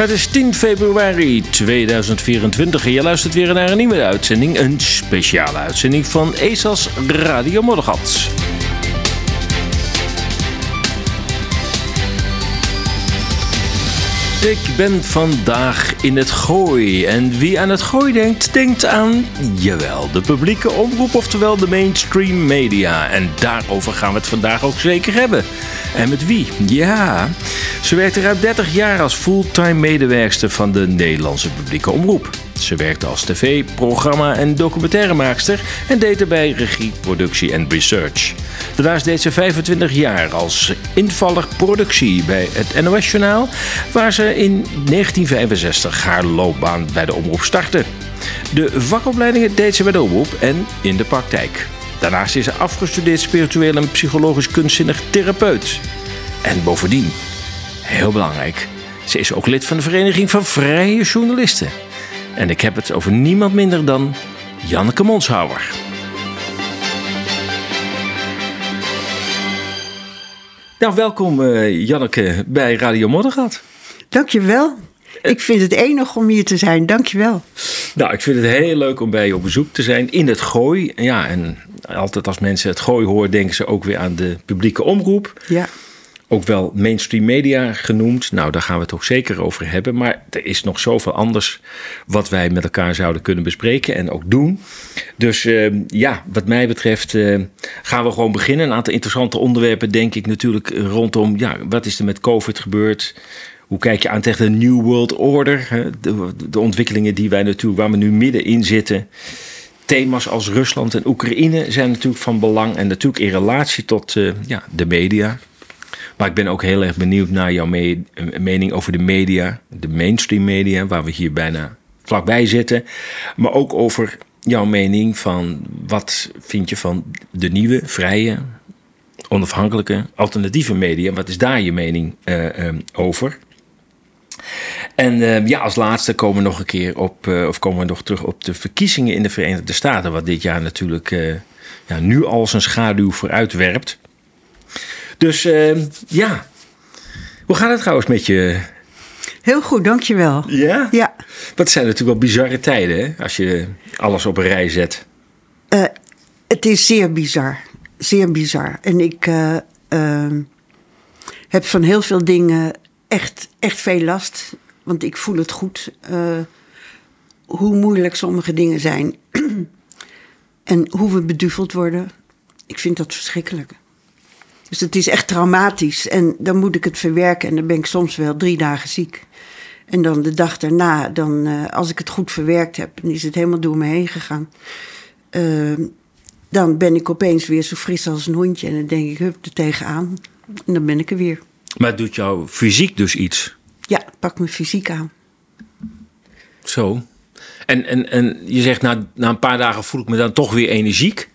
Het is 10 februari 2024 en je luistert weer naar een nieuwe uitzending. Een speciale uitzending van ESA's Radio Moddergat. Ik ben vandaag in het gooi. En wie aan het gooi denkt, denkt aan, jawel, de publieke omroep, oftewel de mainstream media. En daarover gaan we het vandaag ook zeker hebben. En met wie? Ja, ze werkte ruim 30 jaar als fulltime medewerkster van de Nederlandse publieke omroep. Ze werkte als tv, programma en documentairemaakster en deed erbij regie, productie en research. Daarnaast deed ze 25 jaar als invaller productie bij het NOS Journaal, waar ze in 1965 haar loopbaan bij de omroep startte. De vakopleidingen deed ze bij de omroep en in de praktijk. Daarnaast is ze afgestudeerd spiritueel en psychologisch kunstzinnig therapeut. En bovendien, heel belangrijk, ze is ook lid van de Vereniging van Vrije Journalisten. En ik heb het over niemand minder dan Janneke Monshouwer. Nou, welkom uh, Janneke bij Radio Moddergat. Dankjewel. Ik vind het enig om hier te zijn. Dankjewel. Nou, ik vind het heel leuk om bij je op bezoek te zijn in het Gooi. Ja, en altijd als mensen het Gooi horen, denken ze ook weer aan de publieke omroep. Ja. Ook wel mainstream media genoemd. Nou, daar gaan we het ook zeker over hebben. Maar er is nog zoveel anders wat wij met elkaar zouden kunnen bespreken en ook doen. Dus uh, ja, wat mij betreft uh, gaan we gewoon beginnen. Een aantal interessante onderwerpen, denk ik, natuurlijk rondom ja, wat is er met COVID gebeurd. Hoe kijk je aan tegen de New World Order? De, de ontwikkelingen die wij natuurlijk, waar we nu middenin zitten. Thema's als Rusland en Oekraïne zijn natuurlijk van belang. En natuurlijk in relatie tot uh, ja, de media. Maar ik ben ook heel erg benieuwd naar jouw me mening over de media, de mainstream media, waar we hier bijna vlakbij zitten. Maar ook over jouw mening van wat vind je van de nieuwe, vrije, onafhankelijke, alternatieve media. Wat is daar je mening uh, um, over? En uh, ja, als laatste komen we nog een keer op, uh, of komen we nog terug op de verkiezingen in de Verenigde Staten, wat dit jaar natuurlijk uh, ja, nu al zijn schaduw vooruit werpt. Dus ja, hoe gaat het trouwens met je? Heel goed, dankjewel. Ja? Ja. Wat zijn natuurlijk wel bizarre tijden, hè? Als je alles op een rij zet. het is zeer bizar. Zeer bizar. En ik ehm, heb van heel veel dingen echt, echt veel last. Want ik voel het goed uh, hoe moeilijk sommige dingen zijn. en hoe we beduveld worden. Ik vind dat verschrikkelijk. Dus het is echt traumatisch. En dan moet ik het verwerken. En dan ben ik soms wel drie dagen ziek. En dan de dag daarna, dan, uh, als ik het goed verwerkt heb, dan is het helemaal door me heen gegaan. Uh, dan ben ik opeens weer zo fris als een hondje. En dan denk ik, hup, er tegenaan. En dan ben ik er weer. Maar het doet jouw fysiek dus iets? Ja, pak mijn fysiek aan. Zo. En, en, en je zegt, na, na een paar dagen voel ik me dan toch weer energiek.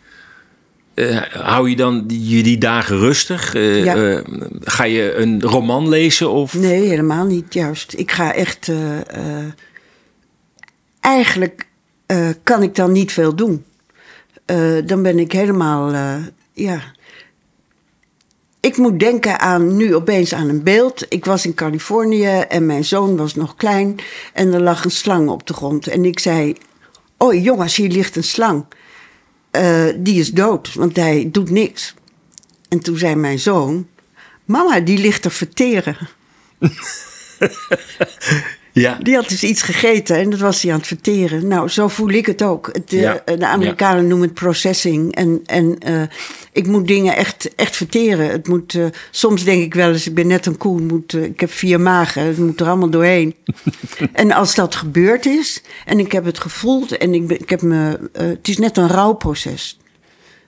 Uh, hou je dan die, die dagen rustig? Uh, ja. uh, ga je een roman lezen? Of? Nee, helemaal niet. Juist. Ik ga echt. eigenlijk kan ik dan niet veel doen. dan ben ik helemaal. ja, ik moet denken aan nu opeens aan een beeld. Ik was in Californië en mijn zoon was nog klein en er lag een slang op de grond. En ik zei: Oh jongens, hier ligt een slang. Uh, die is dood, want hij doet niks. En toen zei mijn zoon: Mama, die ligt er verteren. Ja. Die had dus iets gegeten en dat was hij aan het verteren. Nou, zo voel ik het ook. Het, uh, Ja. De Amerikanen Ja. noemen het processing. En, en uh, ik moet dingen echt, echt verteren. Het moet, uh, soms denk ik wel eens, ik ben net een koe. Moet, ik heb vier magen, het moet er allemaal doorheen. en als dat gebeurd is en ik heb het gevoeld en ik, ben, ik heb me... het is net een rouwproces.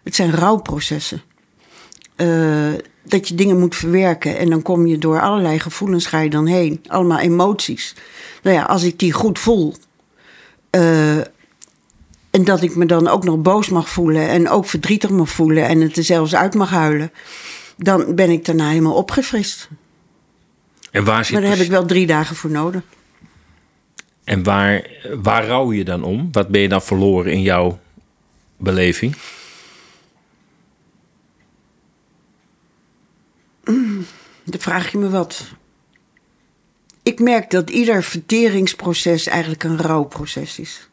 Het zijn rouwprocessen. Dat je dingen moet verwerken. En dan kom je door allerlei gevoelens ga je dan heen. Allemaal emoties. Nou ja, als ik die goed voel. Uh, en dat ik me dan ook nog boos mag voelen. En ook verdrietig mag voelen. En het er zelfs uit mag huilen. Dan ben ik daarna helemaal opgefrist. En waar zit maar daar heb ik wel drie dagen voor nodig. En waar, waar rouw je dan om? Wat ben je dan verloren in jouw beleving? Mm, dan vraag je me wat. ik merk dat ieder verteringsproces eigenlijk een rouwproces is.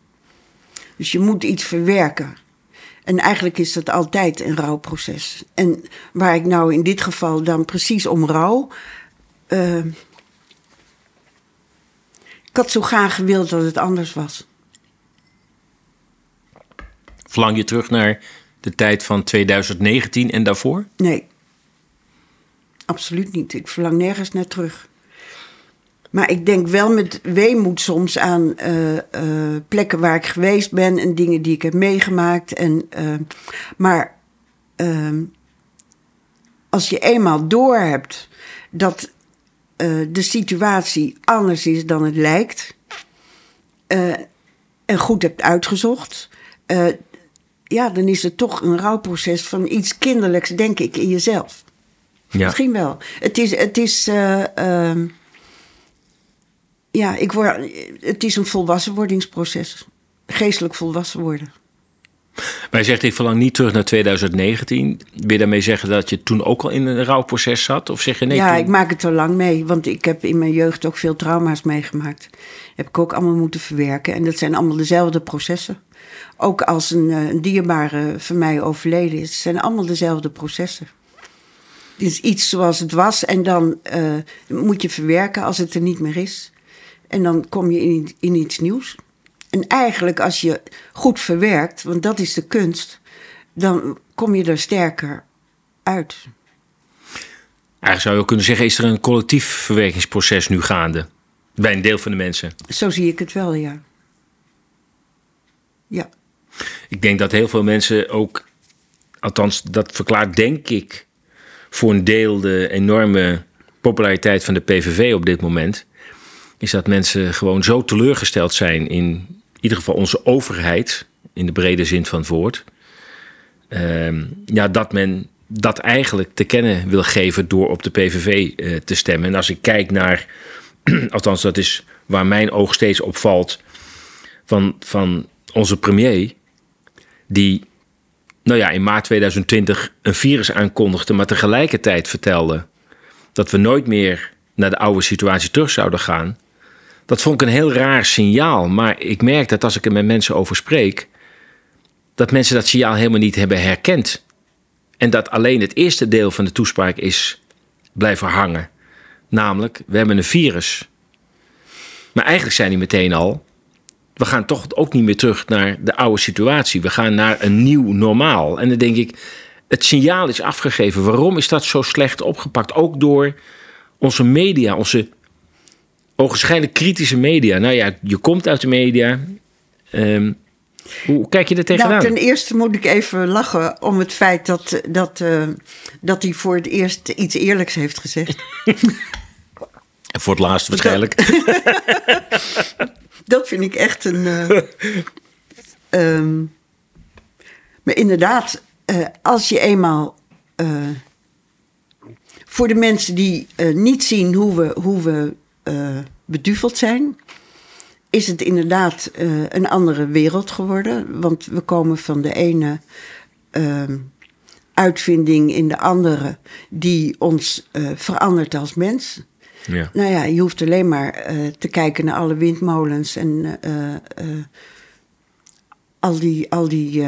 Dus je moet iets verwerken. En eigenlijk is dat altijd een rouwproces. En waar ik nou in dit geval dan precies om rouw. Uh, ik had zo graag gewild dat het anders was. Verlang je terug naar de tijd van 2019 en daarvoor? Nee, absoluut niet. Ik verlang nergens naar terug. Maar ik denk wel met weemoed soms aan uh, uh, plekken waar ik geweest ben en dingen die ik heb meegemaakt. En, uh, maar ehm, als je eenmaal door hebt dat de situatie anders is dan het lijkt. en goed hebt uitgezocht. ja, dan is het toch een rouwproces van iets kinderlijks, denk ik, in jezelf. Ja. Misschien wel. Het is. Het is ehm, ja, ik word, het is een volwassenwordingsproces. Geestelijk volwassen worden. Maar zegt, ik verlang niet terug naar 2019. Wil je daarmee zeggen dat je toen ook al in een rouwproces zat? Of zeg je nee? Ja, ik maak het al lang mee. Want ik heb in mijn jeugd ook veel trauma's meegemaakt. Heb ik ook allemaal moeten verwerken. En dat zijn allemaal dezelfde processen. Ook als een, eh, een dierbare van mij overleden is. Het zijn allemaal dezelfde processen. Is iets zoals het was en dan uh, moet je verwerken als het er niet meer is. En dan kom je in, in iets nieuws. En eigenlijk als je goed verwerkt, want dat is de kunst, dan kom je er sterker uit. Eigenlijk zou je ook kunnen zeggen, is er een collectief verwerkingsproces nu gaande? Bij een deel van de mensen. Zo zie ik het wel, ja. Ja. Ik denk dat heel veel mensen ook, althans dat verklaart denk ik voor een deel de enorme populariteit van de PVV op dit moment is dat mensen gewoon zo teleurgesteld zijn in, in ieder geval onze overheid, in de brede zin van het woord. Ehm, ja, dat men dat eigenlijk te kennen wil geven door op de PVV eh, te stemmen. En als ik kijk naar, althans dat is waar mijn oog steeds op valt, van, van onze premier, die nou ja, in maart 2020 een virus aankondigde, maar tegelijkertijd vertelde dat we nooit meer naar de oude situatie terug zouden gaan. Dat vond ik een heel raar signaal. Maar ik merk dat als ik er met mensen over spreek, dat mensen dat signaal helemaal niet hebben herkend. En dat alleen het eerste deel van de toespraak is blijven hangen. Namelijk, we hebben een virus. Maar eigenlijk zijn die meteen al. We gaan toch ook niet meer terug naar de oude situatie. We gaan naar een nieuw normaal. En dan denk ik, het signaal is afgegeven. Waarom is dat zo slecht opgepakt? Ook door onze media, onze ogenschijnlijk kritische media. Nou ja, je komt uit de media. Ehm, hoe kijk je er tegenaan? Nou, ten eerste moet ik even lachen om het feit dat, dat, uh, dat hij voor het eerst iets eerlijks heeft gezegd. voor het laatst waarschijnlijk. dat vind ik echt een. Uh, um, maar inderdaad, uh, als je eenmaal. voor de mensen die niet zien hoe we, hoe we beduveld zijn, is het inderdaad een andere wereld geworden. Want we komen van de ene uh, uitvinding in de andere die ons verandert als mens. Ja. Nou ja, je hoeft alleen maar te kijken naar alle windmolens en al die, al die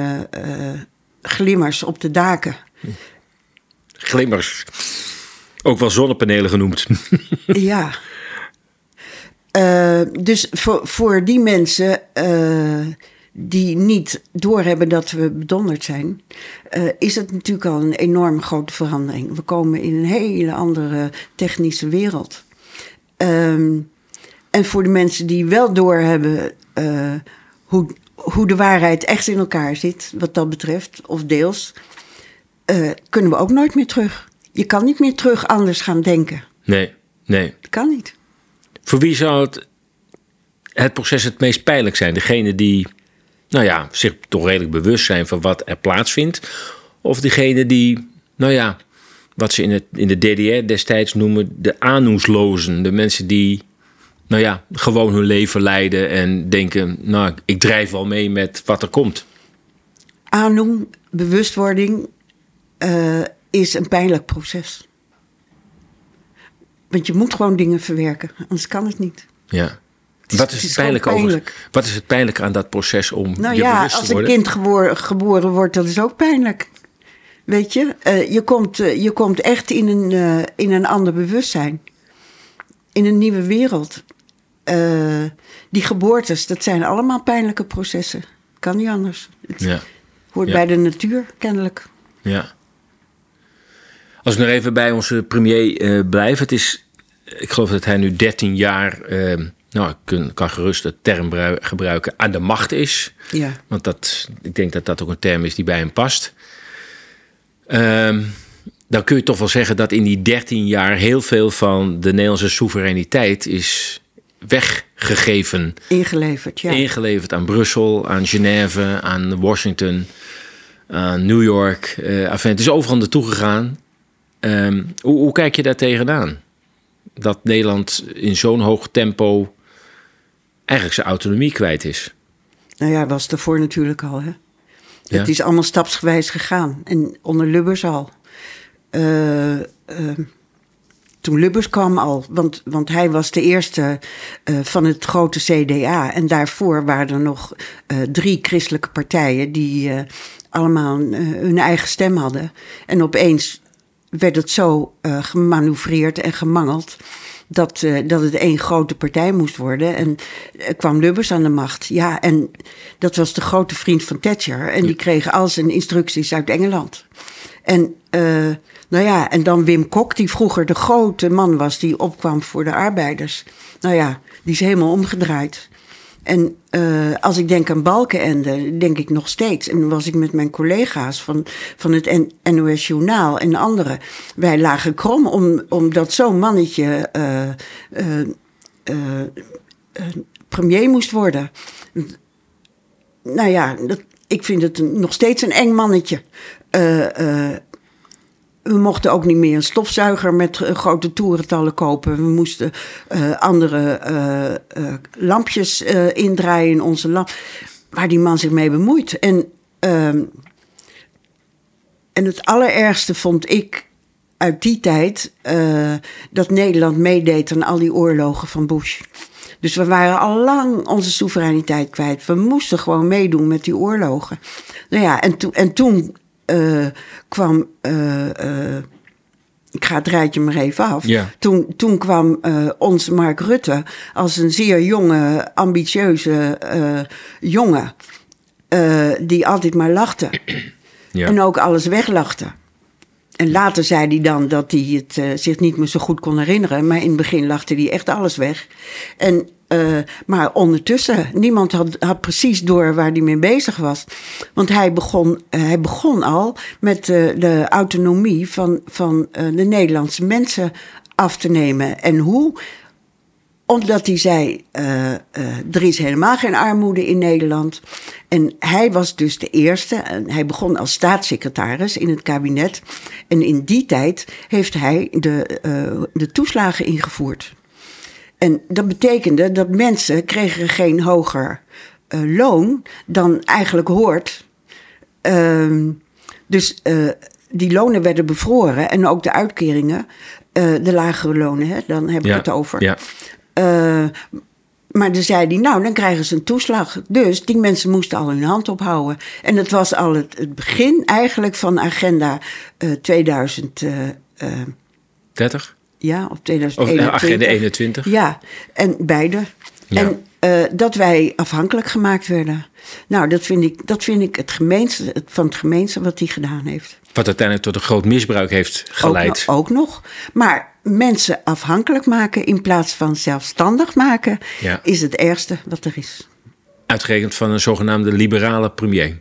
glimmers op de daken. Glimmers. Ook wel zonnepanelen genoemd. ja. Dus voor, voor die mensen die niet doorhebben dat we bedonderd zijn, uh, is het natuurlijk al een enorm grote verandering. We komen in een hele andere technische wereld. Um, en voor de mensen die wel doorhebben hoe, hoe de waarheid echt in elkaar zit, wat dat betreft, of deels, kunnen we ook nooit meer terug. Je kan niet meer terug anders gaan denken. Nee, nee. Dat kan niet. Voor wie zou het, het proces het meest pijnlijk zijn? Degene die nou ja, zich toch redelijk bewust zijn van wat er plaatsvindt? Of degene die, nou ja, wat ze in, het, in de DDR destijds noemen de aanhoeslozen. De mensen die, nou ja, gewoon hun leven leiden en denken, nou, ik drijf wel mee met wat er komt. Aandoen, bewustwording, uh, is een pijnlijk proces Want je moet gewoon dingen verwerken, anders kan het niet. Ja. is- wat, is het pijnlijk wat is het pijnlijke aan dat proces om Nou je ja, bewust te als een worden? kind geboren, geboren wordt, dat is ook pijnlijk. Weet je, Eh, je, komt, eh, je komt echt in een, eh, in een ander bewustzijn. In een nieuwe wereld. Die geboortes, dat zijn allemaal pijnlijke processen. Kan niet anders. Het Ja, hoort Ja. bij de natuur, kennelijk. ja. Als ik nog even bij onze premier blijf. Het is, ik geloof dat hij nu 13 jaar, nou, ik kan, kan gerust de term brui- gebruiken, aan de macht is. Ja. Want dat, ik denk dat dat ook een term is die bij hem past. Ehm, dan kun je toch wel zeggen dat in die 13 jaar heel veel van de Nederlandse soevereiniteit is weggegeven. Ingeleverd, ja. Ingeleverd aan Brussel, aan Genève, aan Washington, aan New York. Enfin, het is overal naartoe gegaan. Ehm, hoe, hoe kijk je daar tegenaan? Dat Nederland in zo'n hoog tempo eigenlijk zijn autonomie kwijt is. Nou ja, was daarvoor natuurlijk al, hè. Het is allemaal stapsgewijs gegaan. En onder Lubbers al. Eh, ehm, toen Lubbers kwam al, want, want hij was de eerste eh, van het grote CDA. En daarvoor waren er nog eh, drie christelijke partijen die eh, allemaal eh, hun eigen stem hadden. En opeens werd het zo eh gemanoeuvreerd en gemangeld. Dat, eh, dat het één grote partij moest worden. En er kwam Lubbers aan de macht. Ja, en dat was de grote vriend van Thatcher. En die kreeg al zijn instructies uit Engeland. En, eh, nou ja, en dan Wim Kok, die vroeger de grote man was die opkwam voor de arbeiders. Nou ja, die is helemaal omgedraaid. En eh, als ik denk aan Balkenende, denk ik nog steeds. En was ik met mijn collega's van, van het NOS Journaal en anderen. Wij lagen krom om, omdat zo'n mannetje eh, eh, premier moest worden. Nou ja, dat, ik vind het nog steeds een eng mannetje. We mochten ook niet meer een stofzuiger met eh, grote toerentallen kopen. We moesten eh, andere eh, lampjes indraaien in onze lamp. Waar die man zich mee bemoeit. En, ehm, en het allerergste vond ik uit die tijd dat Nederland meedeed aan al die oorlogen van Bush. Dus we waren al lang onze soevereiniteit kwijt. We moesten gewoon meedoen met die oorlogen. Nou ja, en, toen en toen eh, kwam. eh, eh, ik ga het rijtje maar even af. Ja. Toen, toen kwam onze Mark Rutte als een zeer jonge, ambitieuze jongen. die altijd maar lachte. Ja. En ook alles weglachte. En later zei hij dan dat hij het eh, zich niet meer zo goed kon herinneren. Maar in het begin lachte hij echt alles weg. En, eh, maar ondertussen, niemand had, had precies door waar hij mee bezig was. Want hij begon, eh, hij begon al met de autonomie van, van de Nederlandse mensen af te nemen. En hoe? Omdat hij zei, eh, eh, er is helemaal geen armoede in Nederland. En hij was dus de eerste. En hij begon als staatssecretaris in het kabinet. En in die tijd heeft hij de, eh, de toeslagen ingevoerd. En dat betekende dat mensen kregen geen hoger loon dan eigenlijk hoort. Ehm, dus die lonen werden bevroren en ook de uitkeringen, de lagere lonen, hè, dan heb ik ja. het over. Ja. Eh, maar dan zei hij, nou, dan krijgen ze een toeslag. Dus die mensen moesten al hun hand ophouden. En dat was al het, het begin eigenlijk van agenda eh 2000, eh, eh, 30? ja, of Of 2021. eh, agenda 21? Ja, en beide. Ja. En eh, dat wij afhankelijk gemaakt werden. Nou, dat vind ik, dat vind ik het gemeenste het- van het gemeenste wat hij gedaan heeft. Wat uiteindelijk tot een groot misbruik heeft geleid. Ook, ook nog. Maar mensen afhankelijk maken in plaats van zelfstandig maken... Ja. is het ergste wat er is. Uitgerekend van een zogenaamde liberale premier.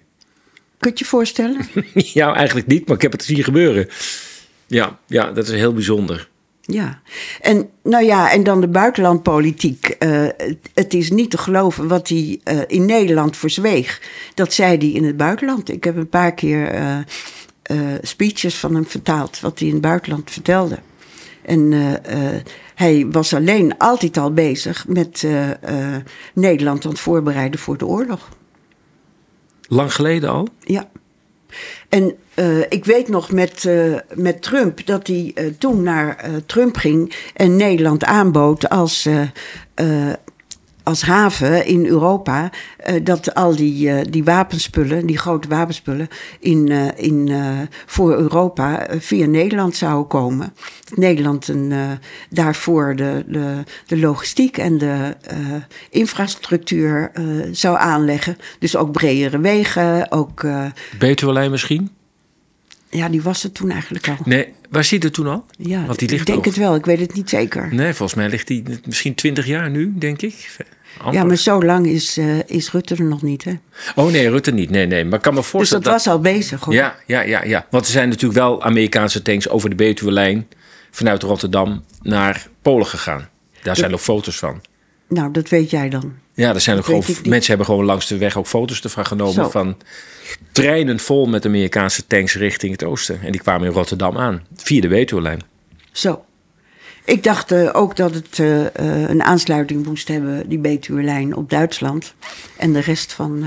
Kun je je voorstellen? ja, eigenlijk niet, maar ik heb het zien gebeuren. Ja, ja dat is heel bijzonder. Ja, en nou ja, en dan de buitenlandpolitiek. Eh, het, het is niet te geloven wat hij eh, in Nederland verzweeg. Dat zei hij in het buitenland. Ik heb een paar keer eh, speeches van hem vertaald, wat hij in het buitenland vertelde. En eh, eh, hij was alleen altijd al bezig met eh, Nederland aan het voorbereiden voor de oorlog. Lang geleden al? Ja. En uh, ik weet nog met, uh, met Trump dat hij uh, toen naar Trump ging en Nederland aanbood als als haven in Europa uh, dat al die, uh, die wapenspullen, die grote wapenspullen, in, uh, in, voor Europa via Nederland zouden komen. Nederland een, daarvoor de, de, de logistiek en de infrastructuur zou aanleggen. Dus ook bredere wegen. Ook, Betuwelijn misschien? Ja, die was er toen eigenlijk al. Nee, waar zit het toen al? Ja, Want die ligt ik denk het wel, ik weet het niet zeker. Nee, volgens mij ligt die misschien twintig jaar nu, denk ik. Ja, maar zo lang is, uh, is Rutte er nog niet, hè? Oh nee, Rutte niet. Nee, nee. Maar ik kan me voorstellen. Dus dat, was al bezig, hoor. Ja, ja, ja, ja. Want er zijn natuurlijk wel Amerikaanse tanks over de Betuwe-lijn vanuit Rotterdam naar Polen gegaan. Daar zijn nog foto's van. Nou, dat weet jij dan. Ja, er zijn ook gewoon, mensen hebben gewoon langs de weg ook foto's ervan genomen van treinen vol met Amerikaanse tanks richting het oosten. En die kwamen in Rotterdam aan, via de Betuwe-lijn. Zo. Ik dacht uh, ook dat het uh, uh, een aansluiting moest hebben, die Betuwe-lijn, op Duitsland. En de rest van,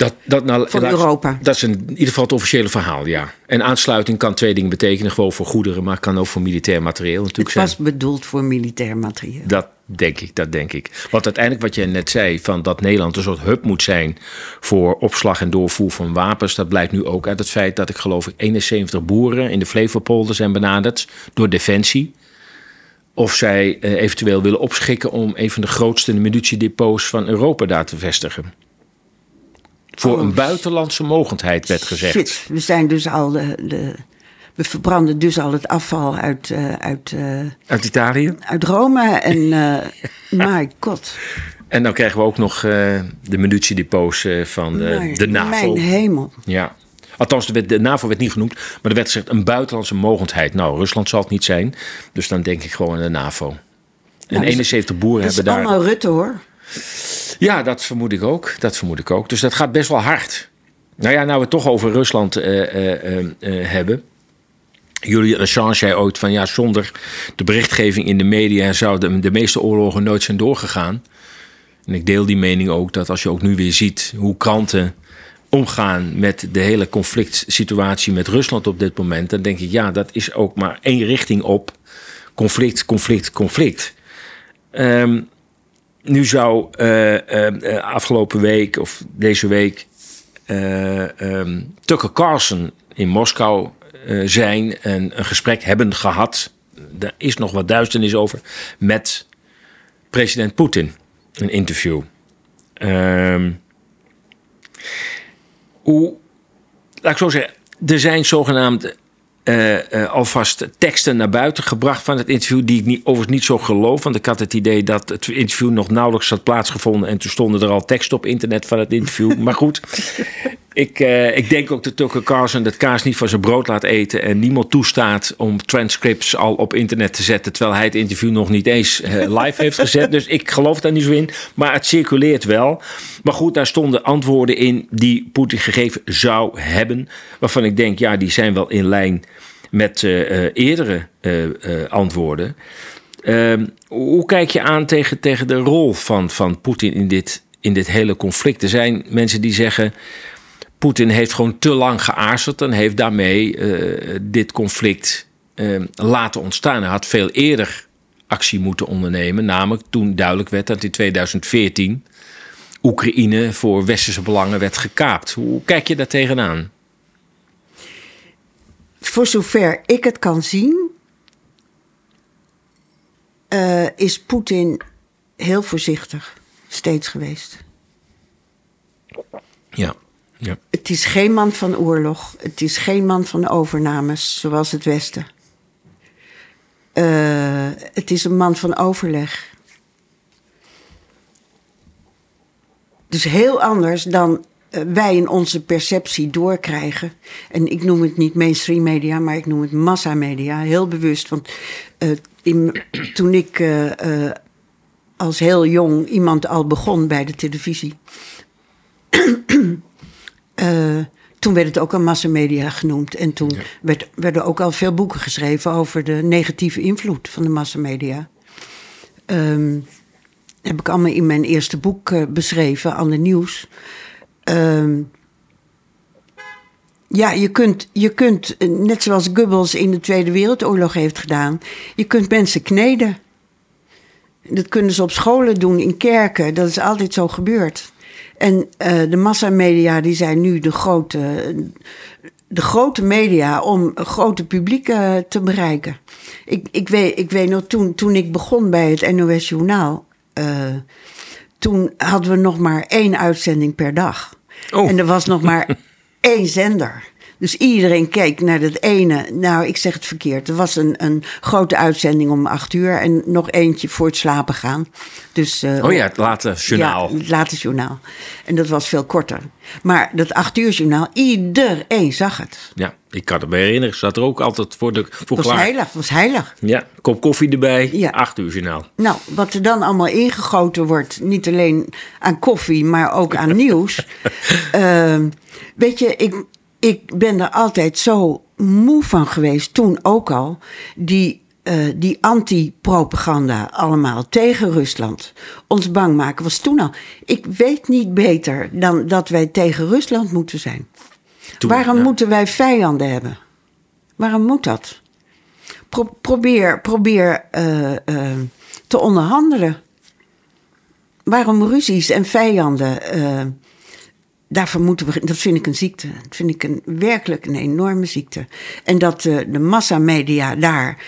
dat, dat, nou, van Europa. Dat is in ieder geval het officiële verhaal, ja. En aansluiting kan twee dingen betekenen. Gewoon voor goederen, maar kan ook voor militair materieel natuurlijk het zijn. Het was bedoeld voor militair materieel. Dat denk ik, dat denk ik. Want uiteindelijk wat jij net zei, van dat Nederland een soort hub moet zijn... voor opslag en doorvoer van wapens... dat blijkt nu ook uit het feit dat ik geloof ik 71 boeren in de Flevopolder zijn benaderd... door Defensie of zij uh, eventueel willen opschikken om een van de grootste munitiedepots van Europa daar te vestigen. Voor oh, een buitenlandse mogendheid werd gezegd. Shit, we zijn dus al de, de we verbranden dus al het afval uit. Uh, uit, uh, uit Italië? Uit Rome en. Uh, my god. En dan krijgen we ook nog de munitiedepots van de, de NAVO. Mijn hemel. Ja. Althans, de, de NAVO werd niet genoemd, maar er werd gezegd een buitenlandse mogendheid. Nou, Rusland zal het niet zijn, dus dan denk ik gewoon aan de NAVO. En nou, 71 boeren hebben daar. Dat is allemaal Rutte hoor. Ja, dat vermoed ik ook. Dat vermoed ik ook. Dus dat gaat best wel hard. Nou ja, nou we het toch over Rusland uh, uh, uh, hebben. Julian Assange zei ooit van ja, zonder de berichtgeving in de media zouden de meeste oorlogen nooit zijn doorgegaan. En ik deel die mening ook dat als je ook nu weer ziet hoe kranten omgaan met de hele conflict situatie met Rusland op dit moment, dan denk ik, ja, dat is ook maar één richting op. Conflict, conflict, conflict. Um, nu zou uh, afgelopen week of deze week uh, Tucker Carlson in Moskou zijn en een gesprek hebben gehad. Daar is nog wat duisternis over met president Poetin. Een interview. Um, hoe, laat ik zo zeggen, er zijn zogenaamd uh, uh, alvast teksten naar buiten gebracht van het interview, die ik niet, overigens niet zo geloof. Want ik had het idee dat het interview nog nauwelijks had plaatsgevonden. En toen stonden er al teksten op internet van het interview. maar goed, ik, uh, ik denk ook dat Tucker Carlson dat kaas niet van zijn brood laat eten. En niemand toestaat om transcripts al op internet te zetten. Terwijl hij het interview nog niet eens live heeft gezet. Dus ik geloof daar niet zo in. Maar het circuleert wel. Maar goed, daar stonden antwoorden in die Poetin gegeven zou hebben. Waarvan ik denk, ja, die zijn wel in lijn met uh, eerdere uh, antwoorden. Ehm, hoe kijk je aan tegen, tegen de rol van, van Poetin in dit, in dit hele conflict? Er zijn mensen die zeggen. Poetin heeft gewoon te lang geaarzeld en heeft daarmee dit conflict ehm, laten ontstaan. Hij had veel eerder actie moeten ondernemen, namelijk toen duidelijk werd dat in 2014 Oekraïne voor westerse belangen werd gekaapt. Hoe kijk je daar tegenaan? Voor zover ik het kan zien, uh, is Poetin heel voorzichtig steeds geweest. Ja, ja. Het is geen man van oorlog. Het is geen man van overnames, zoals het Westen. Uh, het is een man van overleg. Dus heel anders dan eh, wij in onze perceptie doorkrijgen. En ik noem het niet mainstream media, maar ik noem het massamedia. Heel bewust. Want uh, in, toen ik uh, als heel jong iemand al begon bij de televisie. toen werd het ook al massamedia genoemd. En toen werd, werden ook al veel boeken geschreven over de negatieve invloed van de massamedia. Um, heb ik allemaal in mijn eerste boek beschreven, aan de nieuws. Um, Ja, je kunt, je kunt, eh, net zoals Goebbels in de Tweede Wereldoorlog heeft gedaan, je kunt mensen kneden. Dat kunnen ze op scholen doen, in kerken. Dat is altijd zo gebeurd. En uh, de massamedia die zijn nu de grote, de grote media om grote publiek uh, te bereiken. Ik, ik, weet, ik weet nog, toen, toen ik begon bij het NOS Journaal... toen hadden we nog maar één uitzending per dag. Oh. En er was nog maar één zender. Dus iedereen keek naar dat ene. Nou, ik zeg het verkeerd. Er was een, een grote uitzending om acht uur en nog eentje voor het slapen gaan. Dus, uh, oh ja, het late journaal. Ja, het late journaal. En dat was veel korter. Maar dat acht uur journaal, iedereen zag het. Ja, ik kan het me herinneren. Zat er ook altijd voor de voor Het was heilig, het was heilig. Ja, kop koffie erbij, ja. acht uur journaal. Nou, wat er dan allemaal ingegoten wordt, niet alleen aan koffie, maar ook aan nieuws. Uh, weet je, ik, ik ben er altijd zo moe van geweest, toen ook al, die, uh, die anti-propaganda allemaal tegen Rusland. Ons bang maken was toen al. Ik weet niet beter dan dat wij tegen Rusland moeten zijn. Toen, Waarom ja. moeten wij vijanden hebben? Waarom moet dat? Pro probeer probeer uh, uh, te onderhandelen. Waarom ruzies en vijanden? Daarvoor moeten we, dat vind ik een ziekte. Dat vind ik een, werkelijk een enorme ziekte. En dat uh, de massamedia daar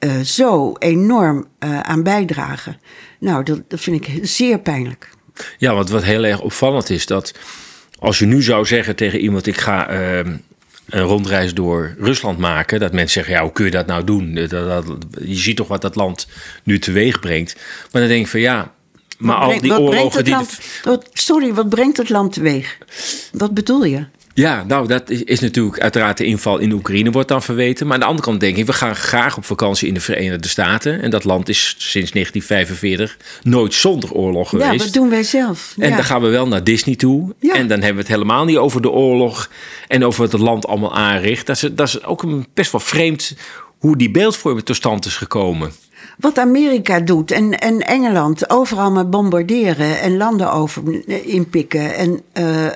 uh, zo enorm uh, aan bijdragen. Nou, dat, dat vind ik zeer pijnlijk. Ja, want wat heel erg opvallend is dat als je nu zou zeggen tegen iemand: ik ga ehm, een rondreis door Rusland maken. Dat mensen zeggen, ja, hoe kun je dat nou doen? Dat, dat, je ziet toch wat dat land nu teweeg brengt. Maar dan denk ik van ja, maar al die oorlogen die. Land, wat, sorry, wat brengt het land teweeg? Wat bedoel je? Ja, nou, dat is, is, natuurlijk uiteraard de inval in Oekraïne wordt dan verweten. Maar aan de andere kant denk ik, we gaan graag op vakantie in de Verenigde Staten. En dat land is sinds 1945 nooit zonder oorlog geweest. Ja, dat doen wij zelf. En ja. dan gaan we wel naar Disney toe. Ja. En dan hebben we het helemaal niet over de oorlog en over wat het land allemaal aanricht. Dat is, dat is ook een, best wel vreemd hoe die beeldvorming tot stand is gekomen wat Amerika doet en, en Engeland, overal maar bombarderen en landen over inpikken en uh, uh,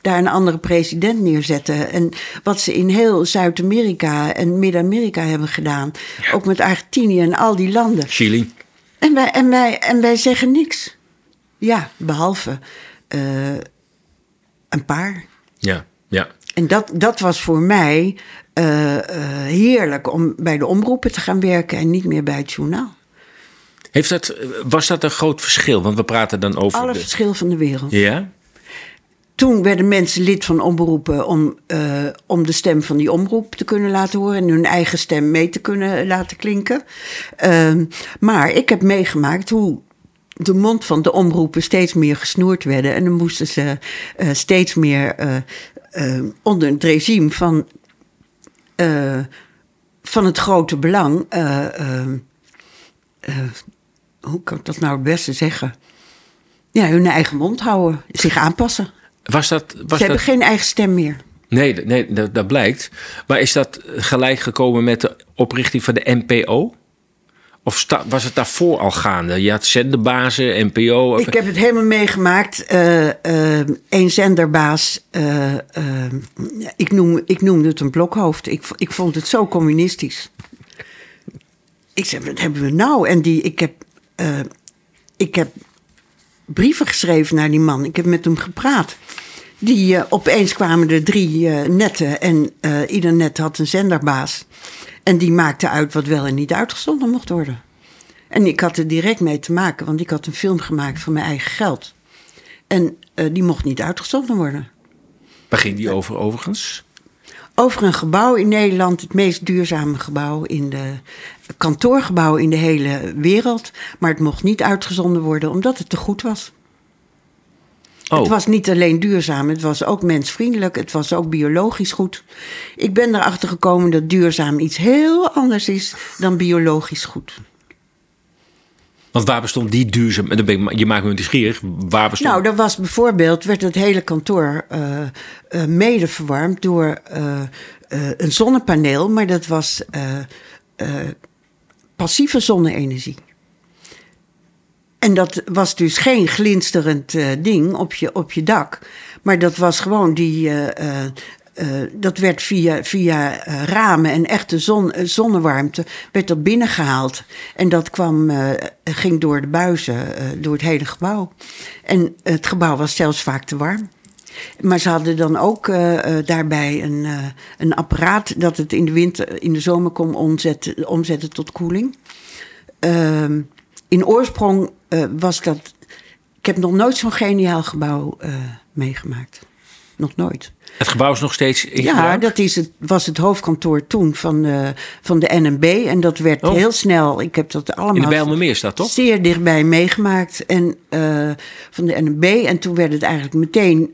daar een andere president neerzetten. En wat ze in heel Zuid-Amerika en Midden-Amerika hebben gedaan, ja. ook met Argentinië en al die landen. Chili. En wij, en wij, en wij zeggen niks. Ja, behalve uh, een paar. Ja, ja. En dat, dat was voor mij uh, uh, heerlijk om bij de omroepen te gaan werken en niet meer bij het journaal. Heeft dat, was dat een groot verschil? Want we praten dan over. Alle de... verschil van de wereld. Ja. Toen werden mensen lid van omroepen om, uh, om de stem van die omroep te kunnen laten horen en hun eigen stem mee te kunnen laten klinken. maar ik heb meegemaakt hoe de mond van de omroepen steeds meer gesnoerd werden. En dan moesten ze steeds meer uh, onder het regime van, van het grote belang. hoe kan ik dat nou het beste zeggen? Ja, hun eigen mond houden, zich aanpassen. Was dat, was ze hebben geen eigen stem meer. Nee, nee dat, dat blijkt. Maar is dat gelijk gekomen met de oprichting van de NPO? Of was het daarvoor al gaande? Je had zenderbazen, NPO. Ik heb het helemaal meegemaakt. Uh, uh, een zenderbaas. Uh, ik, noem, ik noemde het een blokhoofd. Ik, ik vond het zo communistisch. Ik zei, wat hebben we nou? En die, ik, heb, ik heb brieven geschreven naar die man. Ik heb met hem gepraat. Die opeens kwamen er drie netten. En ieder net had een zenderbaas. En die maakte uit wat wel en niet uitgezonden mocht worden. En ik had er direct mee te maken, want ik had een film gemaakt van mijn eigen geld. En die mocht niet uitgezonden worden. Waar ging die over overigens? Over een gebouw in Nederland, het meest duurzame gebouw in de kantoorgebouw in de hele wereld. Maar het mocht niet uitgezonden worden omdat het te goed was. Oh. Het was niet alleen duurzaam, het was ook mensvriendelijk, het was ook biologisch goed. Ik ben erachter gekomen dat duurzaam iets heel anders is dan biologisch goed. Want waar bestond die duurzaam? Je maakt me nieuwsgierig. Waar bestond... Nou, dat was bijvoorbeeld, werd het hele kantoor uh, uh, mede verwarmd door uh, een zonnepaneel, maar dat was passieve zonne-energie. En dat was dus geen glinsterend uh, ding op je, op je dak. Maar dat was gewoon die uh, eh, dat werd via, via eh, ramen en echte zon, eh, zonnewarmte werd dat binnengehaald. En dat kwam, eh, ging door de buizen, eh, door het hele gebouw. En het gebouw was zelfs vaak te warm. Maar ze hadden dan ook eh, eh, daarbij een, eh, een apparaat dat het in de winter, in de zomer kon omzetten, omzetten tot koeling. Ehm, in oorsprong eh, was dat. Ik heb nog nooit zo'n geniaal gebouw eh, meegemaakt. Nog nooit. Het gebouw is nog steeds in Ja, gebruik? dat is het, was het hoofdkantoor toen van de, van de NNB. En dat werd Oh. heel snel. Ik heb dat allemaal In de Bijlmermeer staat toch? zeer dichtbij meegemaakt. En van de NNB. En toen werd het eigenlijk meteen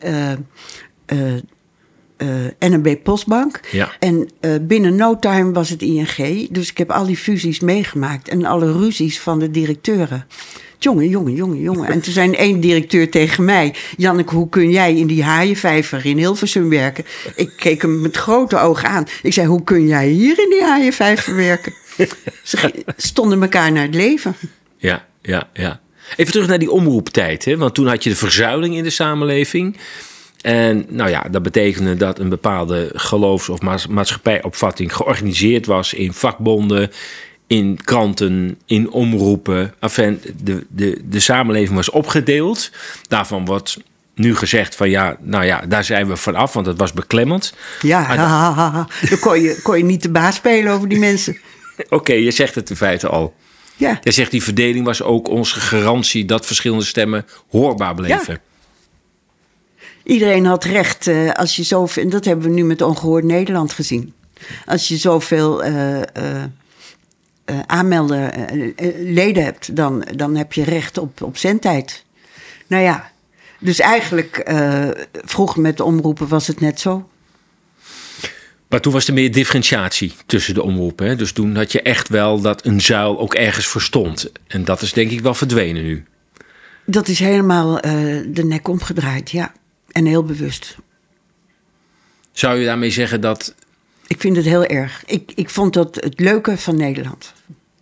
eh, NNB Postbank. Ja. En binnen no time was het ING. Dus ik heb al die fusies meegemaakt. En alle ruzies van de directeuren. Jongen, jongen, jongen, jongen. En toen zei één directeur tegen mij... Janneke, hoe kun jij in die haaienvijver in Hilversum werken? Ik keek hem met grote ogen aan. Ik zei, hoe kun jij hier in die haaienvijver werken? Ze stonden elkaar naar het leven. Ja, ja, ja. Even terug naar die omroeptijd. Hè? Want toen had je de verzuiling in de samenleving. En nou ja, dat betekende dat een bepaalde geloofs- of maats- maatschappijopvatting georganiseerd was in vakbonden, in kranten, in omroepen. Enfin, de, de, de samenleving was opgedeeld. Daarvan wordt nu gezegd van ja, nou ja, daar zijn we vanaf, want het was beklemmend. Ja, Maar ha, ha, ha, ha. dan kon je, kon je niet de baas spelen over die mensen. Oké, je zegt het in feite al. Ja, Jij zegt die verdeling was ook onze garantie dat verschillende stemmen hoorbaar bleven. iedereen had recht. eh, als je zoveel, en dat hebben we nu met Ongehoord Nederland gezien. Als je zoveel eh eh eh, aanmelden eh, eh, leden hebt, dan, dan heb je recht op, op zendtijd. Nou ja, dus eigenlijk vroeger met de omroepen was het net zo. Maar toen was er meer differentiatie tussen de omroepen. Hè? Dus toen had je echt wel dat een zuil ook ergens verstond. En dat is denk ik wel verdwenen nu. Dat is helemaal de nek omgedraaid, ja. En heel bewust. Zou je daarmee zeggen dat Ik vind het heel erg. Ik, ik vond dat het leuke van Nederland.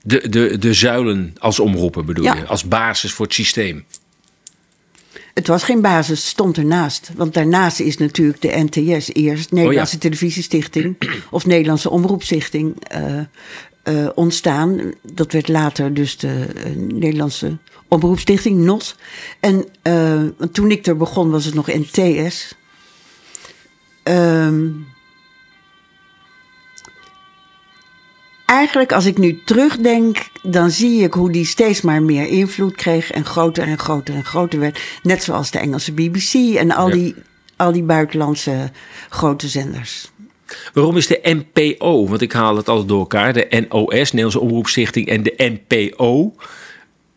de, de, de zuilen als omroepen bedoel Ja. je? Als basis voor het systeem? Het was geen basis, het stond ernaast. Want daarnaast is natuurlijk de NTS eerst, Nederlandse Televisiestichting of Nederlandse Omroepstichting, eh, eh, ontstaan. Dat werd later dus de eh, Nederlandse Omroepstichting, NOS. En want toen ik er begon was het nog NTS. Ehm, eigenlijk als ik nu terugdenk, dan zie ik hoe die steeds maar meer invloed kreeg en groter en groter en groter werd. Net zoals de Engelse BBC en al, Ja. die, al die buitenlandse grote zenders. Waarom is de NPO, want ik haal het altijd door elkaar, de NOS, Nederlandse Omroepstichting en de NPO.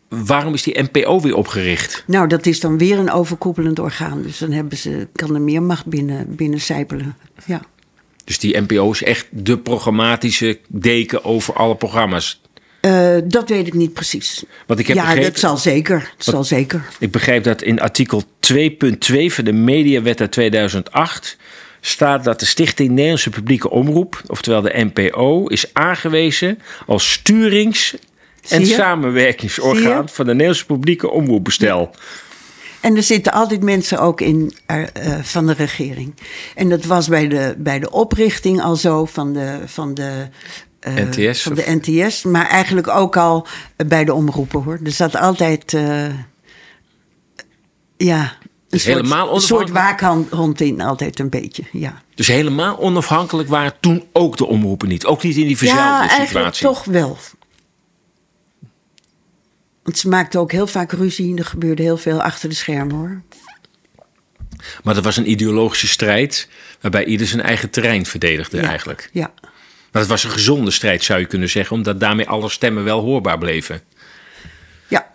Waarom is die NPO weer opgericht? Nou, dat is dan weer een overkoepelend orgaan. Dus dan hebben ze, kan er meer macht binnen, binnen sijpelen. Ja. Dus die NPO is echt de programmatische deken over alle programma's. Eh, dat weet ik niet precies. Want ik heb ja, begrepen- dat zal zeker. Dat zal zeker. Ik begrijp dat in artikel 2.2 van de Mediawet uit 2008 staat dat de Stichting Nederlandse Publieke Omroep, oftewel de NPO, is aangewezen als sturings- en samenwerkingsorgaan van de Nederlandse Publieke Omroepbestel. En er zitten altijd mensen ook in eh, van de regering. En dat was bij de, bij de oprichting al zo van de, van de, eh, NTS, van de NTS. Maar eigenlijk ook al bij de omroepen hoor. Er zat altijd. eh, ja. Een soort, helemaal een soort waakhond in, altijd een beetje. Ja, Dus helemaal onafhankelijk waren toen ook de omroepen niet. Ook niet in die verzuilde ja eigenlijk situatie. toch wel. Want ze maakten ook heel vaak ruzie. Er gebeurde heel veel achter de schermen hoor. Maar dat was een ideologische strijd waarbij ieder zijn eigen terrein verdedigde Ja. eigenlijk. Ja. Maar het was een gezonde strijd zou je kunnen zeggen, omdat daarmee alle stemmen wel hoorbaar bleven. Ja.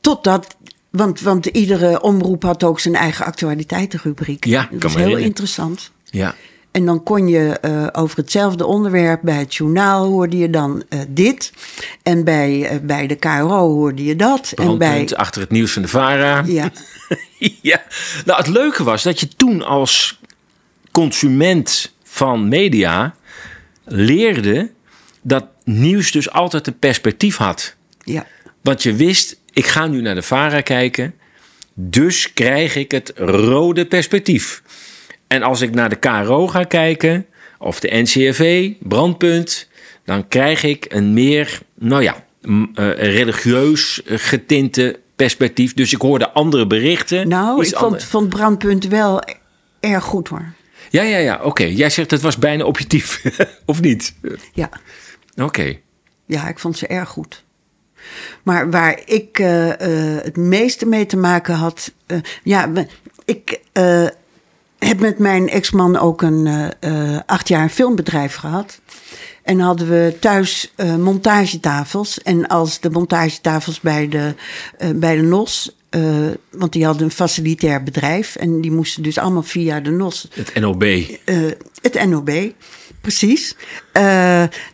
Totdat, want, want iedere omroep had ook zijn eigen actualiteitenrubriek. Ja, dat was me heel herinneren. interessant. Ja. En dan kon je eh, over hetzelfde onderwerp bij het journaal hoorde je dan eh, dit. En bij, eh, bij de KRO hoorde je dat. En bij, achter het nieuws van de VARA. ja, ja. Nou, het leuke was dat je toen als consument van media leerde dat nieuws dus altijd een perspectief had. ja, Want je wist, ik ga nu naar de VARA kijken, dus krijg ik het rode perspectief. En als ik naar de KRO ga kijken, of de NCRV, Brandpunt, dan krijg ik een meer, nou ja, eh, religieus getinte perspectief. Dus ik hoorde andere berichten. Nou, ik vond, Brandpunt wel erg goed hoor. Ja, ja, ja, oké. Jij zegt het was bijna objectief, of niet? Ja. Oké. Ja, ik vond ze erg goed. Maar waar ik eh, eh, het meeste mee te maken had. ja, ik heb met mijn ex-man ook een eh, acht jaar een filmbedrijf gehad. En hadden we thuis eh, montagetafels. En als de montagetafels bij de, bij de NOS. want die hadden een facilitair bedrijf. En die moesten dus allemaal via de NOS Het NOB. het NOB, precies. Eh,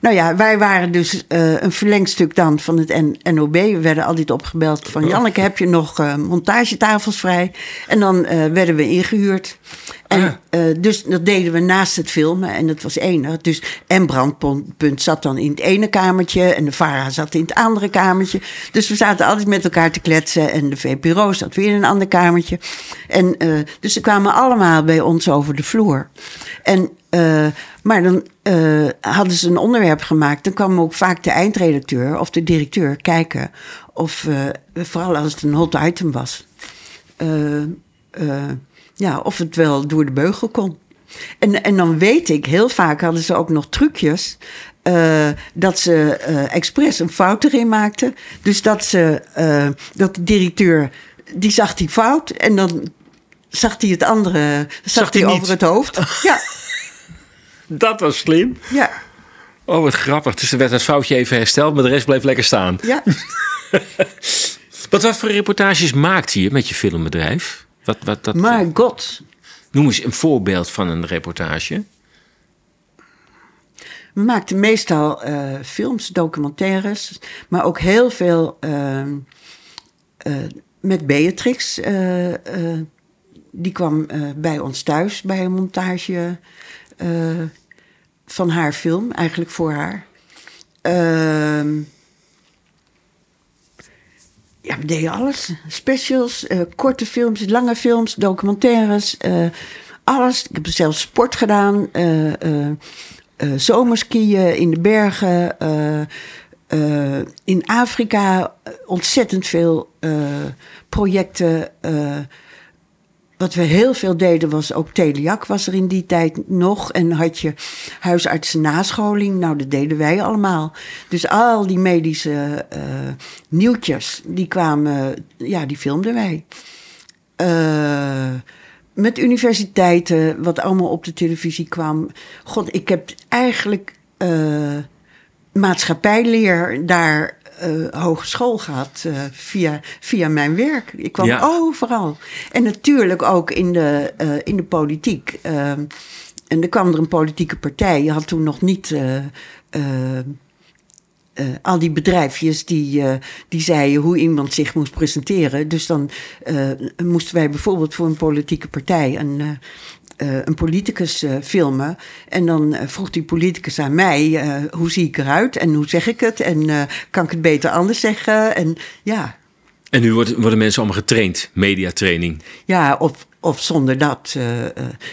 nou ja, wij waren dus eh, een verlengstuk dan van het N- NOB. We werden altijd opgebeld van... Janneke, heb je nog eh, montagetafels vrij? En dan werden we ingehuurd. En Ah. dus dat deden we naast het filmen. En dat was enig. Dus, en Brandpunt zat dan in het ene kamertje... en de VARA zat in het andere kamertje. Dus we zaten altijd met elkaar te kletsen... en de VPRO zat weer in een ander kamertje. En, dus ze kwamen allemaal bij ons over de vloer. En, maar dan eh, hadden ze een onderwerp gemaakt. Dan kwam ook vaak de eindredacteur of de directeur kijken... of, eh, vooral als het een hot item was... eh, ja, of het wel door de beugel kon. En, en dan weet ik, heel vaak hadden ze ook nog trucjes. dat ze expres een fout erin maakten. Dus dat, ze, dat de directeur, die zag die fout. En dan zag hij het andere, zag, hij over het hoofd. Ja, Dat was slim. ja, Oh, wat grappig. Dus er werd het foutje even hersteld, maar de rest bleef lekker staan. ja. Wat, wat voor reportages maakt je met je filmbedrijf? Wat, wat, dat, My god. Noem eens een voorbeeld van een reportage. We maakten meestal eh, films, documentaires, maar ook heel veel eh, met Beatrix. eh, die kwam bij ons thuis bij een montage eh, van haar film, eigenlijk voor haar. Ehm, ja, we deden alles. Specials, eh, korte films, lange films, documentaires, eh, alles. Ik heb zelfs sport gedaan, zomerskiën in de bergen, in Afrika ontzettend veel projecten. Wat we heel veel deden was ook Teliac was er in die tijd nog. En had je huisartsen nascholing. Nou, dat deden wij allemaal. Dus al die medische eh, nieuwtjes, die kwamen, ja, die filmden wij. Eh, met universiteiten, wat allemaal op de televisie kwam. God, ik heb eigenlijk eh, maatschappijleer daar eh, hogeschool gehad eh, via, via mijn werk. Ik kwam Ja. overal. En natuurlijk ook in de, eh, in de politiek. En er kwam er een politieke partij. Je had toen nog niet al die bedrijfjes die, eh, die zeiden hoe iemand zich moest presenteren. Dus dan moesten wij bijvoorbeeld voor een politieke partij een, eh, een politicus eh, filmen. En dan eh, vroeg die politicus aan mij, hoe zie ik eruit en hoe zeg ik het? En kan ik het beter anders zeggen? En ja, En nu worden, worden mensen allemaal getraind, mediatraining. ja of, of zonder dat.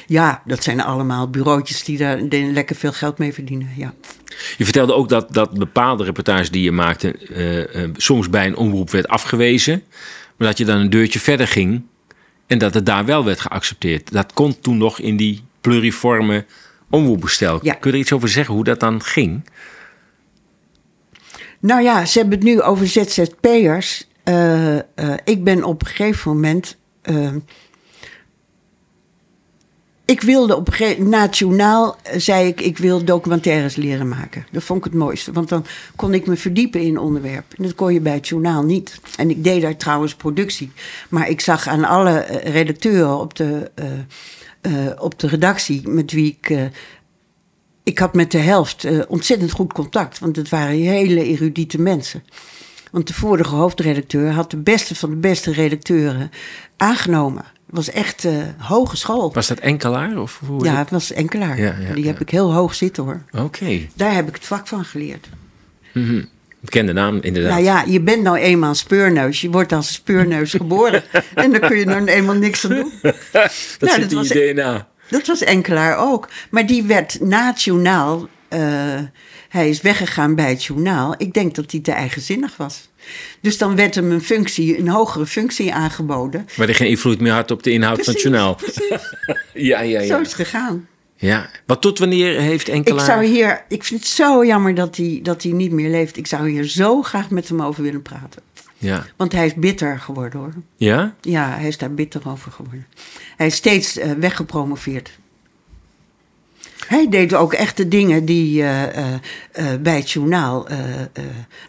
ja, dat zijn allemaal bureautjes die daar lekker veel geld mee verdienen. Ja. Je vertelde ook dat, dat bepaalde reportages die je maakte soms bij een omroep werd afgewezen. Maar dat je dan een deurtje verder ging en dat het daar wel werd geaccepteerd. Dat kon toen nog in die pluriforme omroepbestel. Ja. Kun je er iets over zeggen hoe dat dan ging? Nou ja, ze hebben het nu over ZZP'ers. Eh, eh, ik ben op een gegeven moment. eh, ik wilde op een nationaal eh, zei ik, ik wil documentaires leren maken. Dat vond ik het mooiste, want dan kon ik me verdiepen in onderwerp. En dat kon je bij het journaal niet. En ik deed daar trouwens productie. Maar ik zag aan alle eh, redacteuren op de, eh, op de redactie met wie ik. ik had met de helft ontzettend goed contact, want het waren hele erudite mensen. Want de vorige hoofdredacteur had de beste van de beste redacteuren aangenomen. Het was echt eh hogeschool. Was dat enkelaar? Of hoe Ja, het was enkelaar. Ja, ja, Die heb ik heel hoog zitten hoor. Oké, Daar heb ik het vak van geleerd. bekende naam inderdaad. Nou ja, je bent nou eenmaal een speurneus. Je wordt als speurneus geboren. en dan kun je nou eenmaal niks aan doen. dat nou, zit dat in was- je DNA. Dat was Enkelaar ook. Maar die werd na eh, hij is weggegaan bij het journaal. Ik denk dat hij te eigenzinnig was. Dus dan werd hem een functie, een hogere functie aangeboden. Waar hij geen invloed meer had op de inhoud van het journaal. Ja, ja, Zo ja. is het gegaan. ja. Want tot wanneer heeft Ik Enkelaar... zou hier, ik vind het zo jammer dat hij, dat hij niet meer leeft. Ik zou hier zo graag met hem over willen praten. Ja. Want hij is bitter geworden hoor. Ja? Ja, hij is daar bitter over geworden. Hij is steeds eh, weggepromoveerd. Hij deed ook echt de dingen die eh, eh, eh, bij het journaal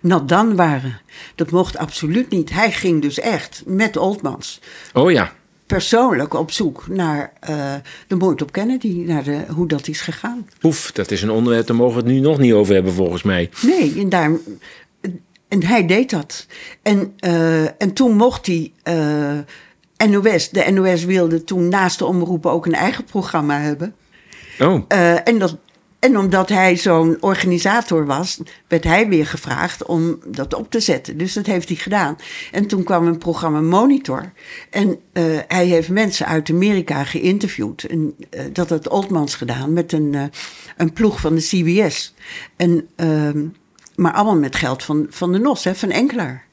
not done waren. Dat mocht absoluut niet. Hij ging dus echt met Oldmans Oh ja. persoonlijk op zoek naar de moord op Kennedy, naar de, hoe dat is gegaan. Oef, dat is een onderwerp, daar mogen we het nu nog niet over hebben volgens mij. Nee, en, daar, en hij deed dat. En, en toen mocht hij. NOS, de NOS wilde toen naast de omroepen ook een eigen programma hebben. Oh, Eh, en, dat, en omdat hij zo'n organisator was, werd hij weer gevraagd om dat op te zetten. Dus dat heeft hij gedaan. En toen kwam een programma Monitor. En eh, hij heeft mensen uit Amerika geïnterviewd. En, eh, dat had Oldmans gedaan met een, een ploeg van de CBS. En, ehm, maar allemaal met geld van, van de NOS, hè, van Enkelaar.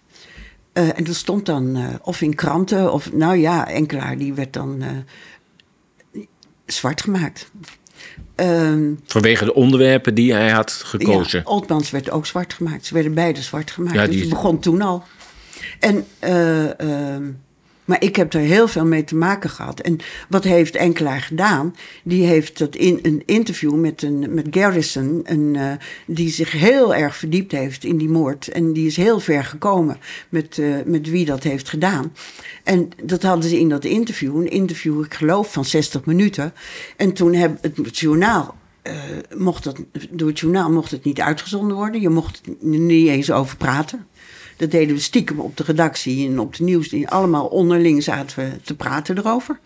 En dat stond dan of in kranten, of nou ja, Enkelaar die werd dan zwart gemaakt. Ehm, vanwege de onderwerpen die hij had gekozen. ja, Oldmans werd ook zwart gemaakt. Ze werden beide zwart gemaakt. Ja, dus het begon toen al. En, eh, ehm, maar ik heb er heel veel mee te maken gehad. En wat heeft Enkelaar gedaan? Die heeft dat in een interview met, een, met Garrison, een, eh, die zich heel erg verdiept heeft in die moord. En die is heel ver gekomen met, eh, met wie dat heeft gedaan. En dat hadden ze in dat interview. Een interview, ik geloof, van 60 minuten. En toen heb het, journaal eh, mocht dat, door het journaal mocht het niet uitgezonden worden. Je mocht er niet eens over praten. Dat deden we stiekem op de redactie en op de nieuws. Allemaal onderling zaten we te praten erover.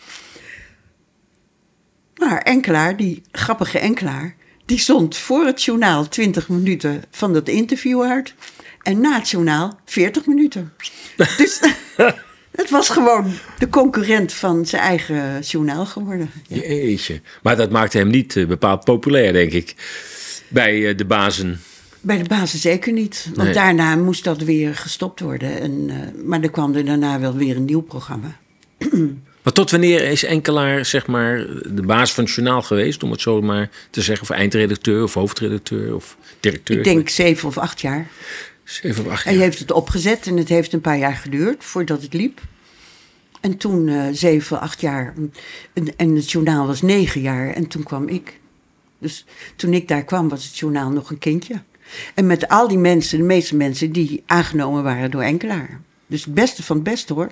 Maar Enkelaar, die grappige Enkelaar, die stond voor het journaal 20 minuten van dat interview uit. En na het journaal 40 minuten. Dus het was gewoon de concurrent van zijn eigen journaal geworden. Jeetje. Maar dat maakte hem niet eh, bepaald populair, denk ik. Bij eh, de bazen. Bij de basis zeker niet. Want Nee. daarna moest dat weer gestopt worden. En, eh, maar er kwam er daarna wel weer een nieuw programma. Maar tot wanneer is Enkelaar, zeg maar, de baas van het journaal geweest? Om het zo maar te zeggen. Of eindredacteur, of hoofdredacteur, of directeur. Ik denk zeven of acht jaar. Zeven of acht Hij jaar. heeft het opgezet en het heeft een paar jaar geduurd voordat het liep. En toen eh, zeven, acht jaar. En, en het journaal was negen jaar en toen kwam ik. Dus toen ik daar kwam was het journaal nog een kindje. En met al die mensen, de meeste mensen die aangenomen waren door Enkelaar. Dus het beste van het beste hoor.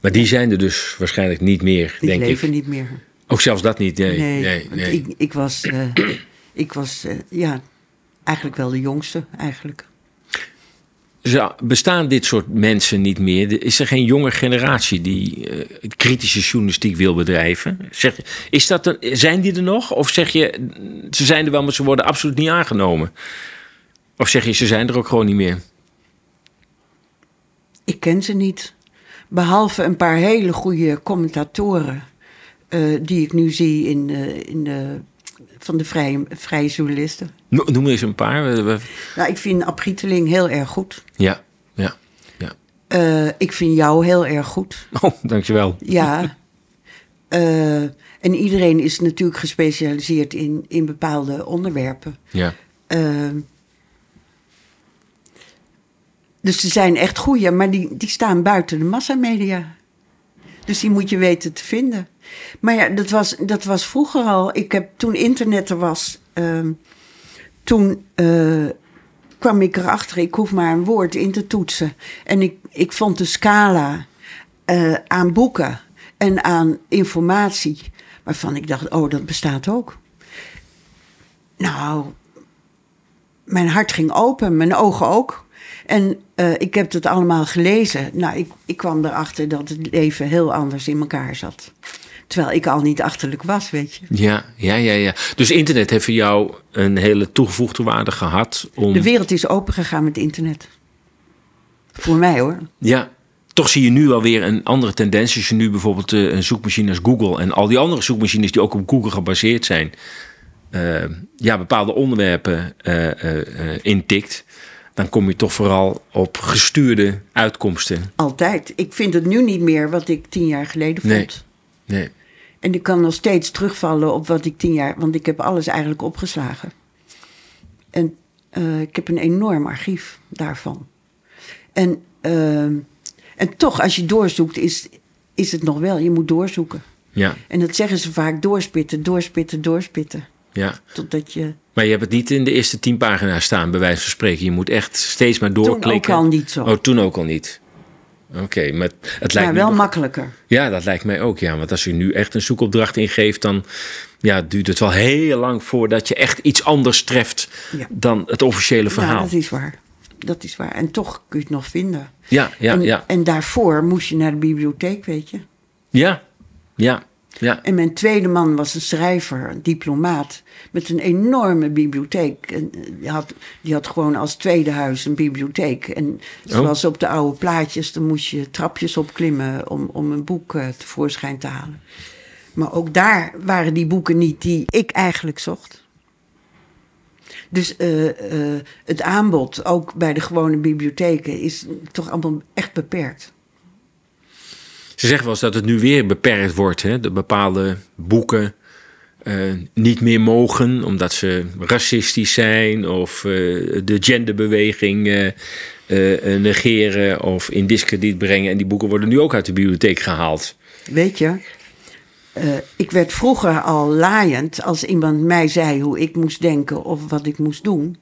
Maar die zijn er dus waarschijnlijk niet meer, Die denk leven ik. niet meer. Ook zelfs dat niet, nee. Nee, nee. Ik, ik was, eh, ik was eh, ja, eigenlijk wel de jongste eigenlijk. Zo, bestaan dit soort mensen niet meer? Is er geen jonge generatie die eh, kritische journalistiek wil bedrijven? Zeg, is dat er, zijn die er nog? Of zeg je, ze zijn er wel, maar ze worden absoluut niet aangenomen? Of zeg je, ze zijn er ook gewoon niet meer? Ik ken ze niet. Behalve een paar hele goede commentatoren. eh, die ik nu zie in, de- in de, van de vrije, vrije journalisten. No- Noem eens een paar. Nou, ik vind Aprieteling heel erg goed. Ja, ja, ja. Eh, ik vind jou heel erg goed. Oh, dankjewel. Ja. Eh, en iedereen is natuurlijk gespecialiseerd in, in bepaalde onderwerpen. Ja. Dus ze zijn echt goeie, maar die, die staan buiten de massamedia. Dus die moet je weten te vinden. Maar ja, dat was, dat was vroeger al. Ik heb toen internet er was, ehm, toen eh, kwam ik erachter, ik hoef maar een woord in te toetsen. En ik, ik vond de scala eh, aan boeken en aan informatie, waarvan ik dacht, oh, dat bestaat ook. Nou, mijn hart ging open, mijn ogen ook. En eh, ik heb het allemaal gelezen. Nou, ik, ik kwam erachter dat het leven heel anders in elkaar zat. Terwijl ik al niet achterlijk was, weet je. Ja, ja, ja, ja. Dus internet heeft voor jou een hele toegevoegde waarde gehad om... De wereld is open gegaan met internet. Voor mij hoor. Ja, toch zie je nu wel weer een andere tendens. Als je nu bijvoorbeeld eh, een zoekmachine als Google en al die andere zoekmachines die ook op Google gebaseerd zijn, uh, ja, bepaalde onderwerpen uh, intikt, dan kom je toch vooral op gestuurde uitkomsten. Altijd. Ik vind het nu niet meer wat ik tien jaar geleden vond. Nee. nee. En ik kan nog steeds terugvallen op wat ik tien jaar, want ik heb alles eigenlijk opgeslagen. En ik heb een enorm archief daarvan. En, en toch, als je doorzoekt, is, is het nog wel, je moet doorzoeken. Ja. En dat zeggen ze vaak, doorspitten, doorspitten, doorspitten. Ja. Totdat je... Maar je hebt het niet in de eerste tien pagina's staan, bij wijze van spreken. Je moet echt steeds maar doorklikken. Toen ook al niet zo. Oh, toen ook al niet. Oké, maar het lijkt ja, wel me makkelijker. Ja, dat lijkt mij ook. Ja, want als je nu echt een zoekopdracht ingeeft, dan ja, duurt het wel heel lang voordat je echt iets anders treft Ja. dan het officiële verhaal. Ja, dat is waar. Dat is waar. En toch kun je het nog vinden. Ja, ja, en, ja. en daarvoor moest je naar de bibliotheek, weet je. Ja, ja, ja. En mijn tweede man was een schrijver, een diplomaat, met een enorme bibliotheek. En eh, die, had, die had gewoon als tweede huis een bibliotheek. En zoals op de oude plaatjes, dan moest je trapjes opklimmen om, om een boek uh, tevoorschijn te halen. Maar ook daar waren die boeken niet die ik eigenlijk zocht. Dus uh, uh, het aanbod, ook bij de gewone bibliotheken, is toch allemaal echt beperkt. Ze zeggen wel eens dat het nu weer beperkt wordt. Hè? Dat bepaalde boeken uh, niet meer mogen omdat ze racistisch zijn of de genderbeweging negeren of in discrediet brengen. En die boeken worden nu ook uit de bibliotheek gehaald. Weet je, ik werd vroeger al laaiend als iemand mij zei hoe ik moest denken of wat ik moest doen.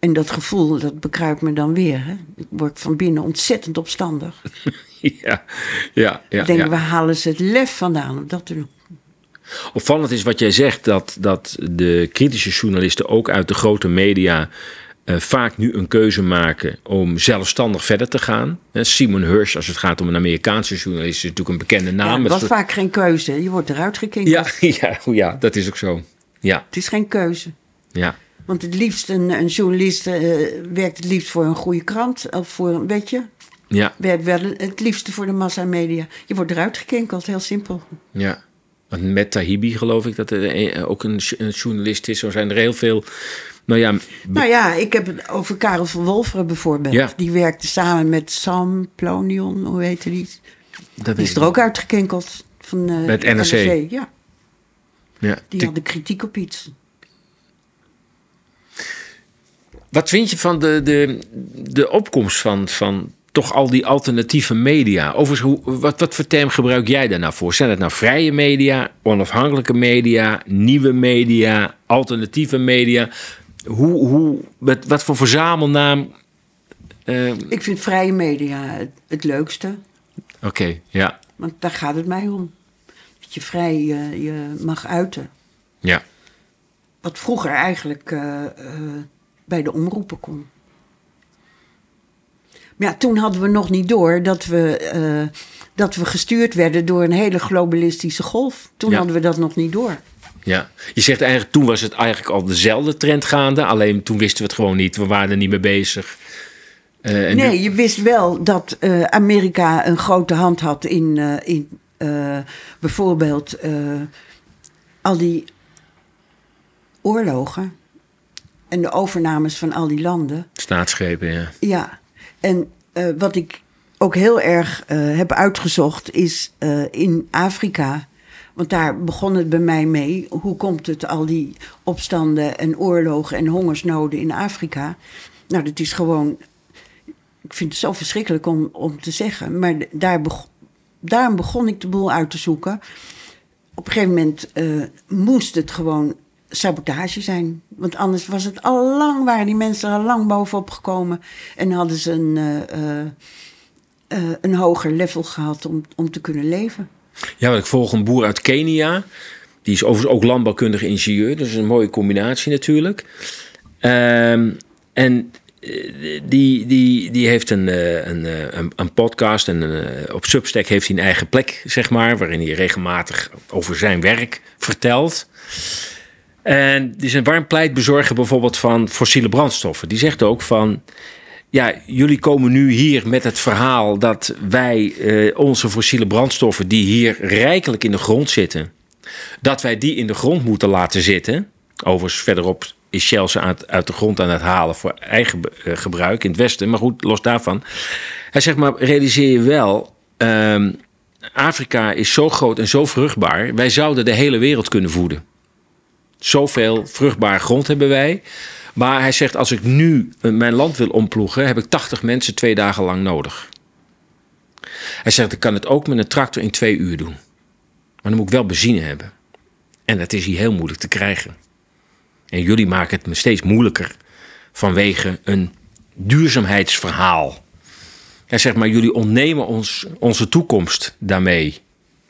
En dat gevoel, dat bekruipt me dan weer. Hè? Ik word van binnen ontzettend opstandig. ja, ja, ja. Ik denk, ja. waar halen ze het lef vandaan om dat te doen? Opvallend is wat jij zegt, dat, dat de kritische journalisten ook uit de grote media uh, vaak nu een keuze maken om zelfstandig verder te gaan. Simon Hirsch, als het gaat om een Amerikaanse journalist, is natuurlijk een bekende naam. Ja, dat was vaak geen keuze. Je wordt eruit gekeken. Ja, ja, ja, dat is ook zo. Ja. Het is geen keuze. Ja. Want het liefst, een, een journalist uh, werkt het liefst voor een goede krant. Of voor een, weet je? Ja. Werkt wel het liefste voor de massamedia. Je wordt eruit gekinkeld, heel simpel. Ja. Want met Tahibi geloof ik dat er ook een, een journalist is. Zo zijn er heel veel nou ja, nou ja, ik heb het over Karel van Wolferen bijvoorbeeld. Ja. Die werkte samen met Sam Plonion, hoe heet die? Dat die is er ook uitgekinkeld. Van, uh, met NRC. NRC. Ja. ja. Die hadden kritiek op iets. Wat vind je van de, de, de opkomst van, van toch al die alternatieve media? Overigens, hoe, wat, wat voor term gebruik jij daar nou voor? Zijn het nou vrije media, onafhankelijke media, nieuwe media, alternatieve media? Hoe, hoe, met wat voor verzamelnaam? Uh... Ik vind vrije media het, het leukste. Oké, okay, ja. Want daar gaat het mij om. Dat je vrij uh, je mag uiten. Ja. Wat vroeger eigenlijk uh, bij de omroepen kon. Maar ja, toen hadden we nog niet door dat we, dat we gestuurd werden door een hele globalistische golf. Toen ja. hadden we dat nog niet door. Ja, je zegt eigenlijk toen was het eigenlijk al dezelfde trend gaande. Alleen toen wisten we het gewoon niet. We waren er niet mee bezig. Uh, nee, nu... je wist wel dat uh, Amerika een grote hand had in, uh, in bijvoorbeeld al die oorlogen. En de overnames van al die landen. Staatsschepen, ja. Ja, en wat ik ook heel erg heb uitgezocht is in Afrika want daar begon het bij mij mee. Hoe komt het, al die opstanden en oorlogen en hongersnoden in Afrika? Nou, dat is gewoon. Ik vind het zo verschrikkelijk om, om te zeggen. Maar daar begon, daarom begon ik de boel uit te zoeken. Op een gegeven moment moest het gewoon sabotage zijn. Want anders was het al lang, waren die mensen al lang bovenop gekomen. En hadden ze een, uh, uh, een hoger level gehad om, om te kunnen leven. Ja, want ik volg een boer uit Kenia. Die is overigens ook landbouwkundige ingenieur. Dus een mooie combinatie natuurlijk. Um, en die, die, die heeft een, een, een, een podcast. En op Substack heeft hij een eigen plek, zeg maar. Waarin hij regelmatig over zijn werk vertelt. En die is een warm pleitbezorger bijvoorbeeld van fossiele brandstoffen. Die zegt ook van... ja, jullie komen nu hier met het verhaal dat wij eh, onze fossiele brandstoffen, die hier rijkelijk in de grond zitten, dat wij die in de grond moeten laten zitten. Overigens, verderop is Shell ze uit, de grond aan het halen voor eigen eh, gebruik in het westen. Maar goed, los daarvan. Hij zegt maar, realiseer je wel. ehm, Afrika is zo groot en zo vruchtbaar. Wij zouden de hele wereld kunnen voeden. Zoveel vruchtbare grond hebben wij. Maar hij zegt, als ik nu mijn land wil omploegen, heb ik 80 mensen twee dagen lang nodig. Hij zegt, ik kan het ook met een tractor in twee uur doen. Maar dan moet ik wel benzine hebben. En dat is hier heel moeilijk te krijgen. En jullie maken het me steeds moeilijker vanwege een duurzaamheidsverhaal. Hij zegt maar, jullie ontnemen ons onze toekomst daarmee.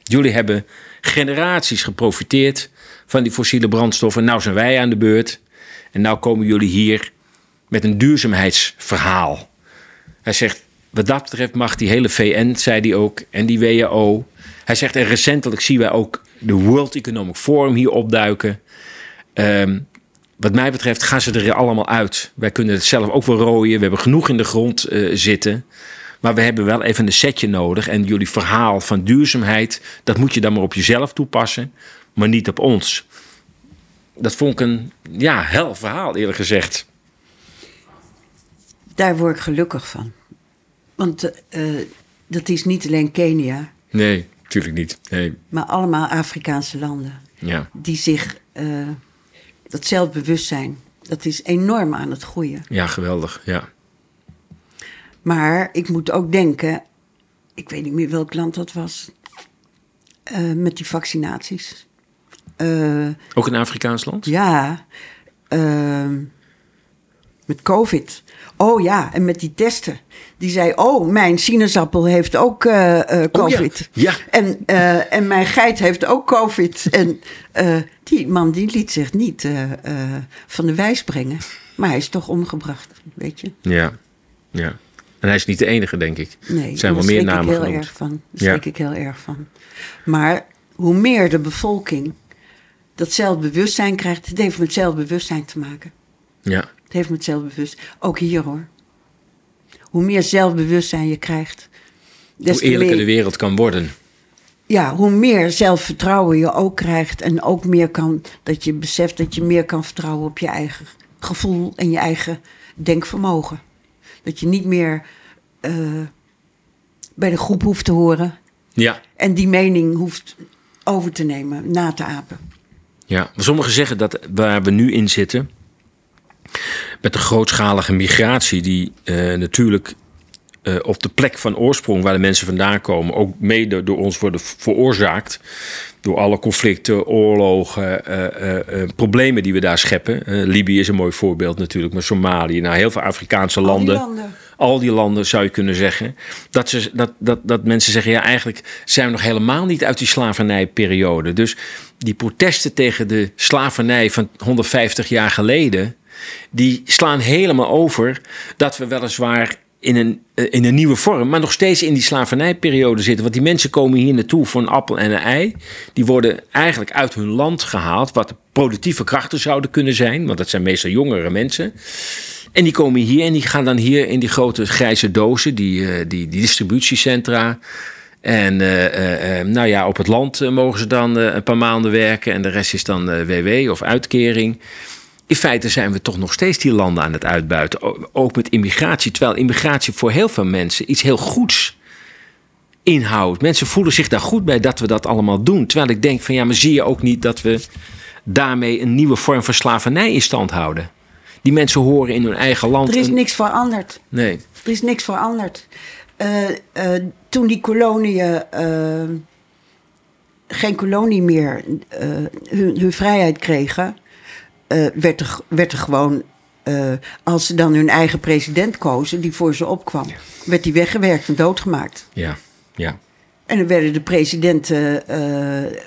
Jullie hebben generaties geprofiteerd van die fossiele brandstoffen. Nou zijn wij aan de beurt. En nou komen jullie hier met een duurzaamheidsverhaal. Hij zegt, wat dat betreft mag die hele VN, zei hij ook, en die WHO. Hij zegt, en recentelijk zien wij ook de World Economic Forum hier opduiken. Ehm, wat mij betreft gaan ze er allemaal uit. Wij kunnen het zelf ook wel rooien. We hebben genoeg in de grond eh, zitten. Maar we hebben wel even een setje nodig. En jullie verhaal van duurzaamheid, dat moet je dan maar op jezelf toepassen, maar niet op ons. Dat vond ik een ja, hel verhaal, eerlijk gezegd. Daar word ik gelukkig van. Want eh, dat is niet alleen Kenia, Nee, natuurlijk niet. Nee. maar allemaal Afrikaanse landen. Ja. Die zich, eh, dat zelfbewustzijn, dat is enorm aan het groeien. ja, geweldig. Ja. Maar ik moet ook denken, ik weet niet meer welk land dat was, eh, met die vaccinaties. Eh, Ook een Afrikaans land? ja, ehm, met COVID. Oh ja, en met die testen. Die zei, oh, mijn sinaasappel heeft ook eh, eh, COVID. Ja. En, en mijn geit heeft ook COVID. En die man die liet zich niet van de wijs brengen. Maar hij is toch omgebracht, weet je. Ja. ja. En hij is niet de enige, denk ik. Nee, er zijn wel meer namen ik heel genoemd. erg van. Daar Ja. schrik ik heel erg van. Maar hoe meer de bevolking dat zelfbewustzijn krijgt... het heeft met zelfbewustzijn te maken. Ja. Het heeft met zelfbewustzijn... Ook hier hoor. Hoe meer zelfbewustzijn je krijgt... des Hoe te eerlijker meer- de wereld kan worden. ja, hoe meer zelfvertrouwen je ook krijgt en ook meer kan, dat je beseft dat je meer kan vertrouwen op je eigen gevoel en je eigen denkvermogen. Dat je niet meer eh, bij de groep hoeft te horen Ja. en die mening hoeft over te nemen, na te apen. Ja, sommigen zeggen dat waar we nu in zitten, met de grootschalige migratie, die eh, natuurlijk eh, op de plek van oorsprong waar de mensen vandaan komen, ook mede door ons worden veroorzaakt. Door alle conflicten, oorlogen, eh, problemen die we daar scheppen. Libië is een mooi voorbeeld natuurlijk, maar Somalië, nou, heel veel Afrikaanse Al die landen landen. al die landen zou je kunnen zeggen. Dat, ze, dat, dat, dat mensen zeggen, ja, eigenlijk zijn we nog helemaal niet uit die slavernijperiode. Dus die protesten tegen de slavernij van 150 jaar geleden, die slaan helemaal over dat we weliswaar in een, eh, in een nieuwe vorm, maar nog steeds in die slavernijperiode zitten. Want die mensen komen hier naartoe voor een appel en een ei. Die worden eigenlijk uit hun land gehaald, wat productieve krachten zouden kunnen zijn, want dat zijn meestal jongere mensen. En die komen hier en die gaan dan hier in die grote grijze dozen, die, eh, die, die distributiecentra. En eh, eh, eh, nou ja, op het land mogen ze dan een paar maanden werken en de rest is dan WW of uitkering. In feite zijn we toch nog steeds die landen aan het uitbuiten. Ook met immigratie. Terwijl immigratie voor heel veel mensen iets heel goeds inhoudt. Mensen voelen zich daar goed bij dat we dat allemaal doen. Terwijl ik denk van ja, maar zie je ook niet dat we daarmee een nieuwe vorm van slavernij in stand houden? Die mensen horen in hun eigen land. Er is niks veranderd. Nee. Er is niks veranderd. Eh, eh, toen die koloniën eh, geen kolonie meer hun, hun vrijheid kregen, werd, er, werd er gewoon, als ze dan hun eigen president kozen, die voor ze opkwam, werd die weggewerkt en doodgemaakt. Ja, ja. En dan werden de presidenten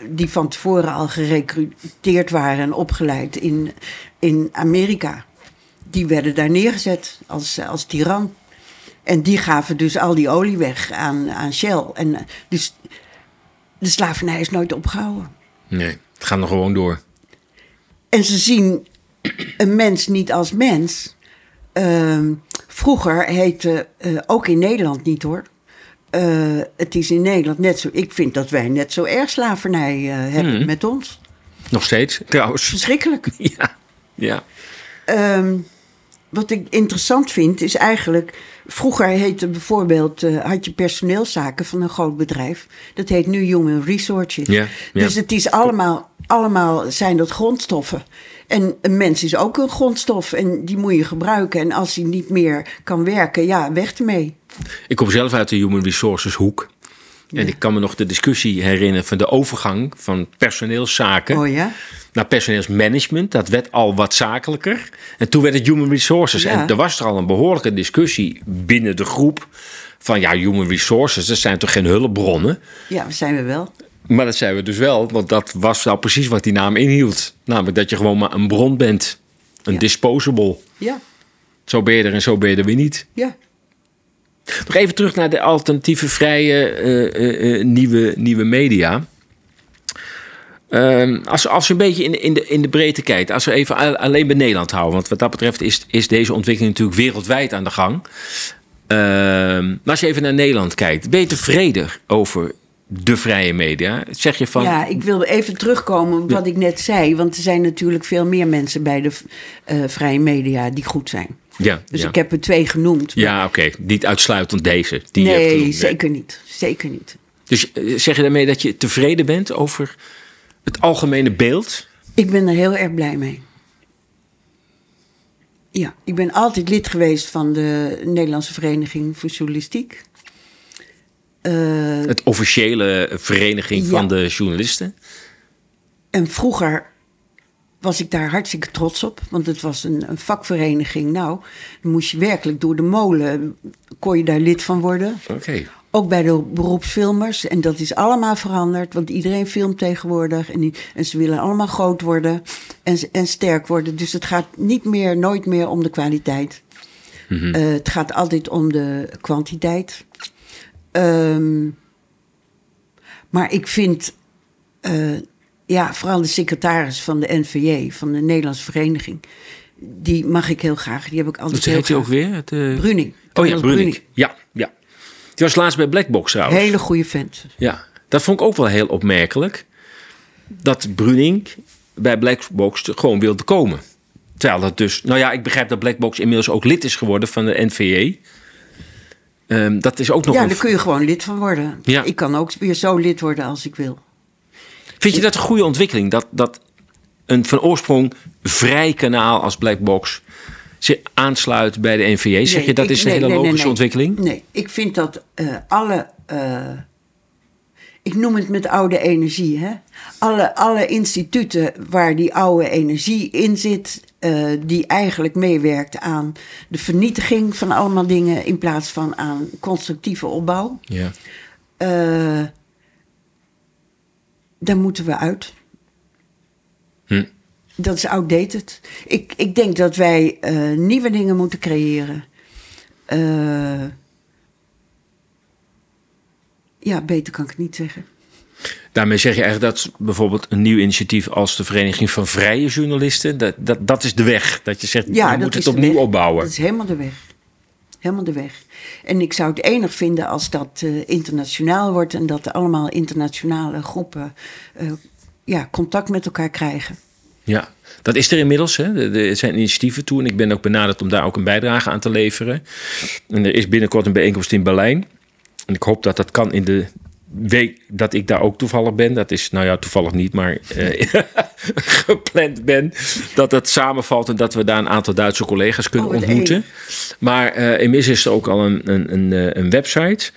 die van tevoren al gerecruiteerd waren en opgeleid in, in Amerika, die werden daar neergezet als, als tiran. En die gaven dus al die olie weg aan, aan Shell. En, eh, dus de slavernij is nooit opgehouden. Nee, het gaat nog gewoon door. En ze zien een mens niet als mens. Ehm, Vroeger heette, eh, ook in Nederland niet hoor. Eh, het is in Nederland net zo. Ik vind dat wij net zo erg slavernij hebben Mhm. met ons. Nog steeds, trouwens. Verschrikkelijk. Ja, ja. Ehm, wat ik interessant vind is eigenlijk. Vroeger heette bijvoorbeeld. eh, had je personeelszaken van een groot bedrijf. Dat heet nu Human Resources. Ja, ja. Dus het is allemaal. Allemaal zijn dat grondstoffen. En een mens is ook een grondstof. En die moet je gebruiken. En als hij niet meer kan werken, ja, weg ermee. Ik kom zelf uit de Human Resources hoek. En ik kan me nog de discussie herinneren van de overgang van personeelszaken Oh ja? Naar personeelsmanagement. Dat werd al wat zakelijker. En toen werd het Human Resources. Ja. En er was er al een behoorlijke discussie binnen de groep. Van ja, Human Resources, dat zijn toch geen hulpbronnen? Ja, zijn we wel. Maar dat zijn we dus wel, want dat was nou precies wat die naam inhield. Namelijk dat je gewoon maar een bron bent. Een Ja. disposable. Ja, Zo ben je er en zo ben je er weer niet. ja. Nog even terug naar de alternatieve vrije eh, eh, eh, nieuwe, nieuwe media. Ehm, als, als je een beetje in, de- in, de, in de breedte kijkt, als we even alleen bij Nederland houden, want wat dat betreft is, is deze ontwikkeling natuurlijk wereldwijd aan de gang. Maar als je even naar Nederland kijkt, ben je tevreden over de vrije media? Zeg je van. Ja, ik wil even terugkomen op wat ik net zei. Want er zijn natuurlijk veel meer mensen bij de eh, vrije media die goed zijn. ja, Dus ja. ik heb er twee genoemd. Ja, oké. Niet uitsluitend deze. Die je hebt nee, zeker niet. Zeker niet. Dus eh, zeg je daarmee dat je tevreden bent over het algemene beeld? Ik ben er heel erg blij mee. Ja, ik ben altijd lid geweest van de Nederlandse Vereniging voor Journalistiek. Eh, Het officiële vereniging Ja. van de journalisten? en vroeger was ik daar hartstikke trots op. Want het was een, een vakvereniging. Nou, dan moest je werkelijk door de molen... kon je daar lid van worden. Oké. Ook bij de beroepsfilmers. En dat is allemaal veranderd. Want iedereen filmt tegenwoordig. En, die, en ze willen allemaal groot worden. En, en sterk worden. Dus het gaat niet meer, nooit meer om de kwaliteit. Mhm. Eh, het gaat altijd om de kwantiteit. Ehm, maar ik vind... eh, ja, vooral de secretaris van de NVJ, van de Nederlandse Vereniging... die mag ik heel graag. Die heb ik altijd heel heet je ook weer? Het, eh, Bruning. Oh ja, Thomas Bruning. Ja, ja. Die was laatst bij Blackbox trouwens. Hele goede vent. Ja, dat vond ik ook wel heel opmerkelijk. Dat Bruning bij Blackbox gewoon wilde komen. Terwijl dat dus... Nou ja, ik begrijp dat Blackbox inmiddels ook lid is geworden van de NVJ. Ehm, dat is ook nog Ja, een... daar kun je gewoon lid van worden. Ja. Ik kan ook weer zo lid worden als ik wil. Vind je dat een goede ontwikkeling? Dat, dat een van oorsprong vrij kanaal als Blackbox aansluit bij de NVJ? zeg Nee, je dat ik- is een nee, hele logische nee. ontwikkeling? Nee, ik vind dat eh, alle. eh, ik noem het met oude energie. Hè? Alle, alle instituten waar die oude energie in zit, eh, die eigenlijk meewerkt aan de vernietiging van allemaal dingen in plaats van aan constructieve opbouw. Ja. daar moeten we uit. Dat is outdated. Ik, ik denk dat wij eh, nieuwe dingen moeten creëren. Eh, ja, beter kan ik het niet zeggen. Daarmee zeg je eigenlijk dat bijvoorbeeld een nieuw initiatief als de Vereniging van Vrije Journalisten, dat, dat, dat is de weg. Dat je zegt, Ja, we moeten het opnieuw opbouwen. Dat is helemaal de weg. Helemaal de weg. En ik zou het enig vinden als dat eh, internationaal wordt en dat allemaal internationale groepen ja, contact met elkaar krijgen. Ja, dat is er inmiddels. Hè. Er- zijn initiatieven toe en ik ben ook benaderd om daar ook een bijdrage aan te leveren. En er is binnenkort een bijeenkomst in Berlijn. En ik hoop dat dat kan in de week dat ik daar ook toevallig ben. Dat is, nou ja, toevallig niet, maar eh, gepland ben. Dat het samenvalt en dat we daar een aantal Duitse collega's kunnen Oh, ontmoeten. Maar eh, inmiddels is er ook al een, een, een, eh, een website.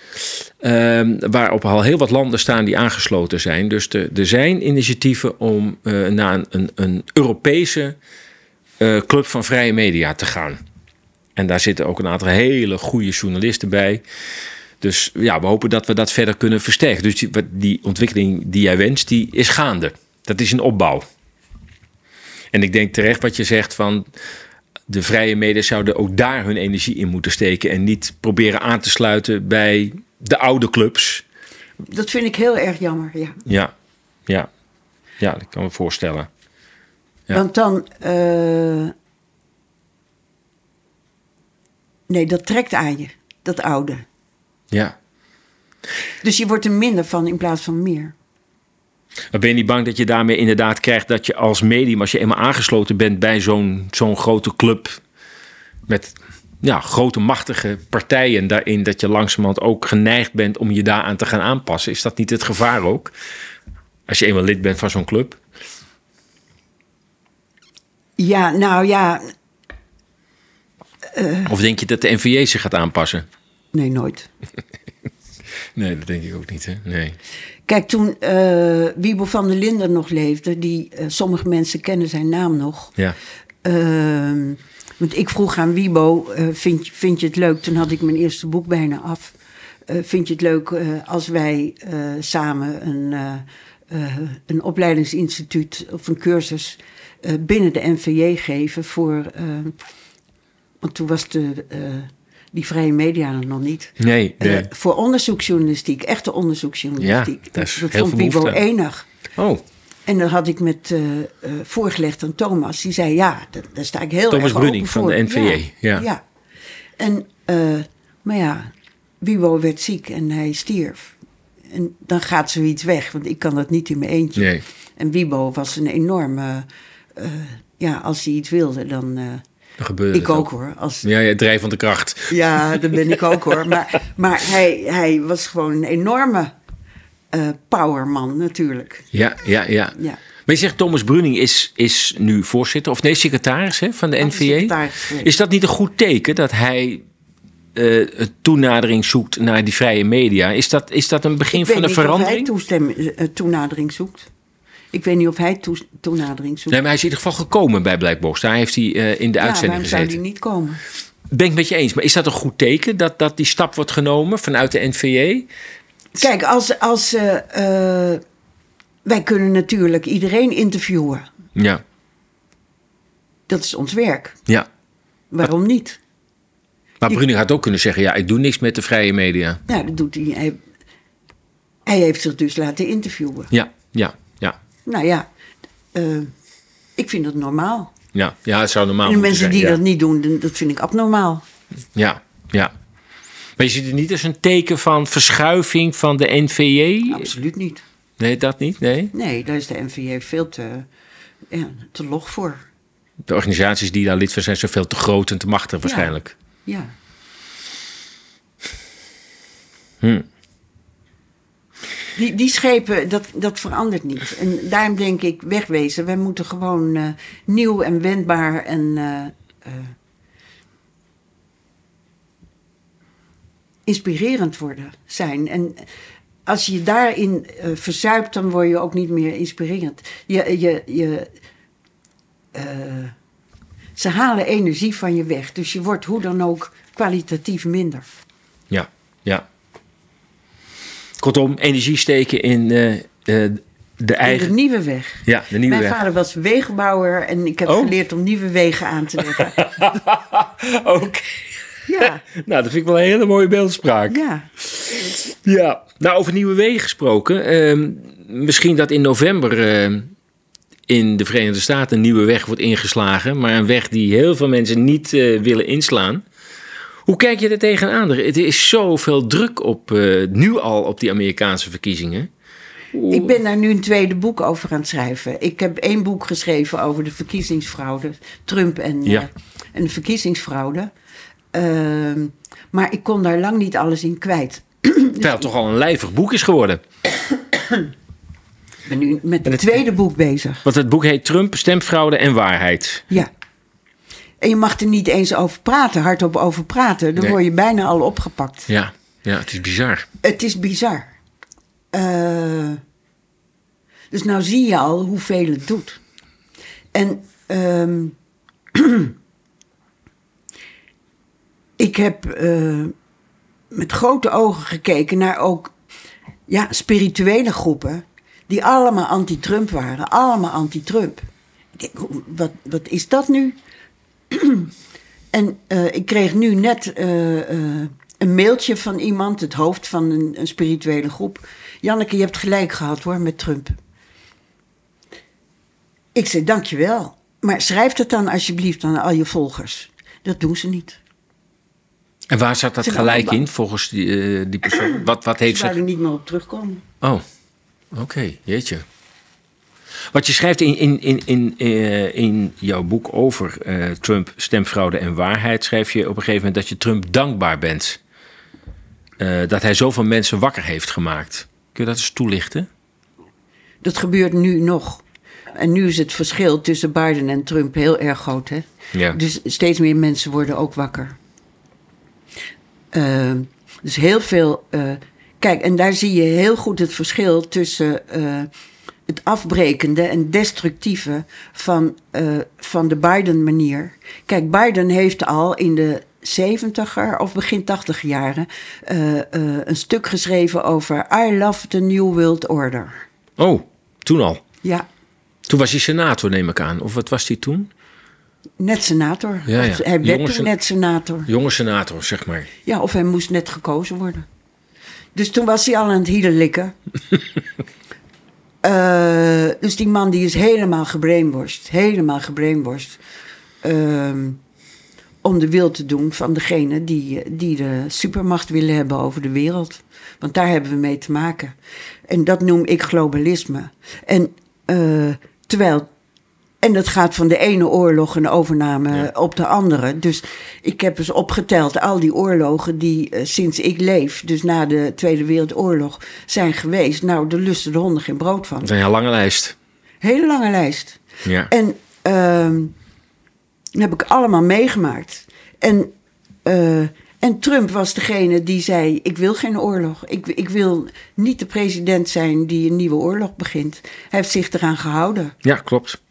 ehm, waarop al heel wat landen staan die aangesloten zijn. Dus er, zijn initiatieven om naar een, een, een Europese club van vrije media te gaan. En daar zitten ook een aantal hele goede journalisten bij. Dus ja, we hopen dat we dat verder kunnen versterken. Dus die, ontwikkeling die jij wenst, die is gaande. Dat is een opbouw. En ik denk terecht wat je zegt van de vrije media zouden ook daar hun energie in moeten steken en niet proberen aan te sluiten bij de oude clubs. Dat vind ik heel erg jammer, ja. Ja, ja, ja, dat kan me voorstellen. Ja. Want dan. eh, nee, dat trekt aan je, dat oude. Ja. Dus je wordt er minder van in plaats van meer. Maar ben je niet bang dat je daarmee inderdaad krijgt dat je als medium, als je eenmaal aangesloten bent bij zo'n zo'n grote club met ja, grote machtige partijen daarin, dat je langzamerhand ook geneigd bent om je daaraan te gaan aanpassen? Is dat niet het gevaar ook? Als je eenmaal lid bent van zo'n club? Ja, nou ja, Of denk je dat de NVJ zich gaat aanpassen? Nee, nooit. Nee, dat denk ik ook niet. Hè? Nee. Kijk, toen eh Wiebo van der Linden nog leefde, die, eh, sommige mensen kennen zijn naam nog. Ja. Ehm, want ik vroeg aan Wiebo, eh, vind, je- vind je het leuk? Toen had ik mijn eerste boek bijna af. Vind je het leuk als wij samen een, een opleidingsinstituut of een cursus binnen de NVJ geven voor... want toen was de, die vrije media nog niet. Nee, Eh, nee. voor onderzoeksjournalistiek, echte onderzoeksjournalistiek. Ja, daar is dat heel vond aan. enig. Oh, En dat had ik met eh, eh, voorgelegd aan Thomas. Die zei, ja, da- daar sta ik heel Thomas erg Brunning open van voor. de NVJ, ja. ja. En, maar ja, Wiebo werd ziek en hij stierf. En dan gaat zoiets weg, want ik kan dat niet in mijn eentje. nee. En Wiebo was een enorme... ja, als hij iets wilde, dan... ik ook hoor. Als, Ja, ja, drijvende kracht. ja, dat ben ik ook hoor. Maar, maar hij, hij was gewoon een enorme eh, powerman natuurlijk. Ja, ja, ja. Ja. Maar je zegt Thomas Bruning is, is nu voorzitter, of nee, secretaris hè, van de is NVA. secretaris. Is dat niet een goed teken dat hij een toenadering zoekt naar die vrije media? Is dat, is dat een begin van een niet of hij verandering? eh, toenadering zoekt. Ik weet niet of hij toe- toenadering zoekt. Nee, maar hij is in ieder geval gekomen bij Blijkboos. Daar heeft hij eh, in de ja, uitzending waarom zou gezeten. die niet komen? Ben ik met je eens. Maar is dat een goed teken dat, dat die stap wordt genomen vanuit de NVA? Kijk, als, als eh, eh, wij kunnen natuurlijk iedereen interviewen. Ja, Dat is ons werk. ja. Waarom niet? Maar Bruning had ook kunnen zeggen: ja, ik doe niks met de vrije media. Nou, dat doet hij. Hij, hij heeft zich dus laten interviewen. Ja, ja, ja. Nou ja, eh, ik vind dat normaal. Ja, ja het zou normaal en de mensen zijn, die ja. dat niet doen, dat vind ik abnormaal. Ja, ja. Maar je ziet het niet als een teken van verschuiving van de NVJ? Absoluut niet. Nee, dat niet, nee. Nee, daar is de NVJ veel te, ja, te log voor. De organisaties die daar lid van zijn, zijn veel te groot en te machtig waarschijnlijk. Ja. Hm. Die, die schepen, dat, dat verandert niet. En daarom denk ik, wegwezen. Wij moeten gewoon eh, nieuw en wendbaar en eh, eh, inspirerend worden, zijn. En als je daarin verzuipt, dan word je ook niet meer inspirerend. Je, je, je, ze halen energie van je weg. Dus je wordt hoe dan ook kwalitatief minder. Ja, ja. Kortom, energie steken in eh, eh, de In eigen... de nieuwe weg. Ja, de nieuwe Mijn weg. vader was wegenbouwer en ik heb Oh. geleerd om nieuwe wegen aan te leggen. Oké. Ja, Nou, dat vind ik wel een hele mooie beeldspraak. ja. Ja, nou over nieuwe wegen gesproken. ehm, misschien dat in november ehm, in de Verenigde Staten een nieuwe weg wordt ingeslagen. Maar een weg die heel veel mensen niet eh, willen inslaan. Hoe kijk je er tegenaan? Er is zoveel druk op, eh, nu al op die Amerikaanse verkiezingen. Ik ben daar nu een tweede boek over aan het schrijven. Ik heb één boek geschreven over de verkiezingsfraude. Trump en, Ja. eh, en de verkiezingsfraude. Ehm, maar ik kon daar lang niet alles in kwijt. Terwijl het toch al een lijvig boek is geworden. Ik ben nu met het het- tweede boek bezig. Want het boek heet Trump, stemfraude en waarheid. Ja. En je mag er niet eens over praten, hardop over praten. Dan Nee. word je bijna al opgepakt. Ja, ja het is bizar. Het is bizar. Eh, dus nou zie je al hoeveel het doet. En ehm, ik heb eh, met grote ogen gekeken naar ook ja, spirituele groepen... die allemaal anti-Trump waren. Allemaal anti-Trump. Ik denk, hoe- wat, wat is dat nu? En eh, ik kreeg nu net eh, eh, een mailtje van iemand, het hoofd van een, een spirituele groep. Janneke, je hebt gelijk gehad hoor met Trump. Ik zei, dankjewel. Maar schrijf het dan alsjeblieft aan al je volgers. Dat doen ze niet. En waar zat dat Ze gelijk in volgens die, die persoon? Wat, wat heeft Ze ze... er niet meer op terugkomen. Oh, oké, jeetje. Wat je schrijft in, in, in, in, eh, in jouw boek over eh, Trump, stemfraude en waarheid, schrijf je op een gegeven moment dat je Trump dankbaar bent. Eh, dat hij zoveel mensen wakker heeft gemaakt. Kun je dat eens toelichten? Dat gebeurt nu nog. En nu is het verschil tussen Biden en Trump heel erg groot. Hè? Ja. Dus steeds meer mensen worden ook wakker. Dus heel veel. kijk, en daar zie je heel goed het verschil tussen het afbrekende en destructieve van, eh, van de Biden-manier. Kijk, Biden heeft al in de 70er of begin 80 jaren eh, eh, een stuk geschreven over I love the New World Order. Oh, toen al. Ja, Toen was hij senator, neem ik aan. Of wat was hij toen? net senator. Ja, hij werd toen net senator. Jonge senator, zeg maar. Ja, of hij moest net gekozen worden. Dus toen was hij al aan het hielen likken. Eh, dus die man die is helemaal gebrainworst. Helemaal gebrainworst. Ehm, om de wil te doen van degene die, die de supermacht willen hebben over de wereld. Want daar hebben we mee te maken. En dat noem ik globalisme. En eh, terwijl en dat gaat van de ene oorlog en overname Ja. op de andere. Dus ik heb eens opgeteld al die oorlogen die eh, sinds ik leef, dus na de Tweede Wereldoorlog, zijn geweest. Nou, daar lusten de honden geen brood van. Dat is een lange lijst. Hele lange lijst. Ja. En ehm dat heb ik allemaal meegemaakt. En, eh, en Trump was degene die zei: Ik wil geen oorlog. Ik, ik wil niet de president zijn die een nieuwe oorlog begint. Hij heeft zich eraan gehouden. ja, klopt.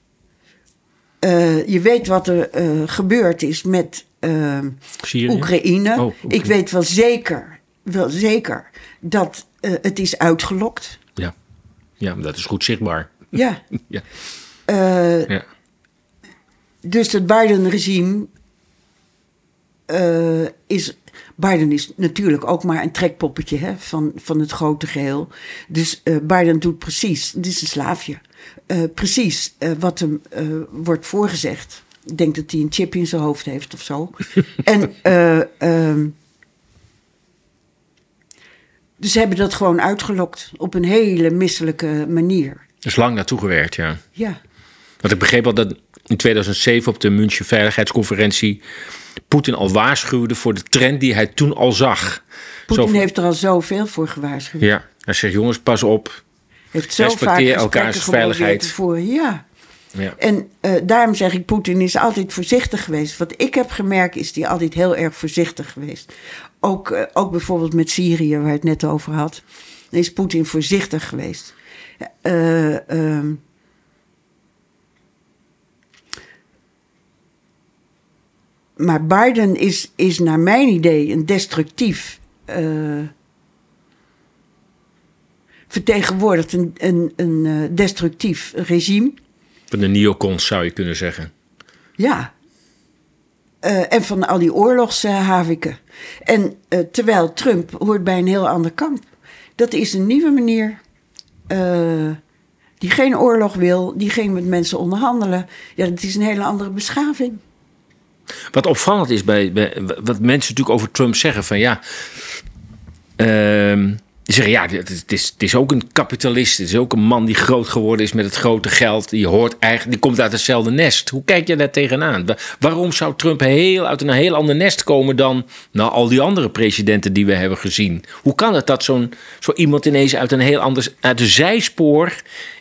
Eh, je weet wat er eh, gebeurd is met eh? Oekraïne. Oh. Ik weet wel zeker, wel zeker dat het is uitgelokt. Ja. ja, dat is goed zichtbaar. Ja. Ja. Ja. dus het Biden-regime is. Biden is natuurlijk ook maar een trekpoppetje hè, van, van het grote geheel. Dus Biden doet precies, dit is een slaafje, eh, precies eh, wat hem eh, wordt voorgezegd. Ik denk dat hij een chip in zijn hoofd heeft of zo. en eh, ehm, dus ze hebben dat gewoon uitgelokt op een hele misselijke manier. Er is lang naartoe gewerkt, ja. Ja. Want ik begreep al dat in 2007 op de München Veiligheidsconferentie Poetin al waarschuwde voor de trend die hij toen al zag. Poetin heeft er al zoveel voor gewaarschuwd. Ja, hij zegt jongens, pas op. heeft zo respecteer vaak elkaars veiligheid. voeren. Ja. Ja. En eh, daarom zeg ik, Poetin is altijd voorzichtig geweest. Wat ik heb gemerkt, is hij altijd heel erg voorzichtig geweest. Ook, eh, ook bijvoorbeeld met Syrië, waar het net over had. Is Poetin voorzichtig geweest. Eh, ehm, maar Biden is, is naar mijn idee een destructief... vertegenwoordigt een, een, een eh, destructief regime. Van de neocons zou je kunnen zeggen. Ja. Eh, en van al die oorlogshaviken. en eh, terwijl Trump hoort bij een heel ander kamp. Dat is een nieuwe manier. die geen oorlog wil, die geen met mensen onderhandelen. Ja, dat is een hele andere beschaving. Wat opvallend is bij, bij wat mensen natuurlijk over Trump zeggen van ja. ehm, die zeggen ja, het is, het, is, ook een kapitalist. Het is ook een man die groot geworden is met het grote geld. Die hoort eigenlijk, die komt uit hetzelfde nest. Hoe kijk je daar tegenaan? Wa- Waarom zou Trump heel uit een heel ander nest komen dan nou, al die andere presidenten die we hebben gezien? Hoe kan het dat zo'n zo iemand ineens uit een heel ander uit een zijspoor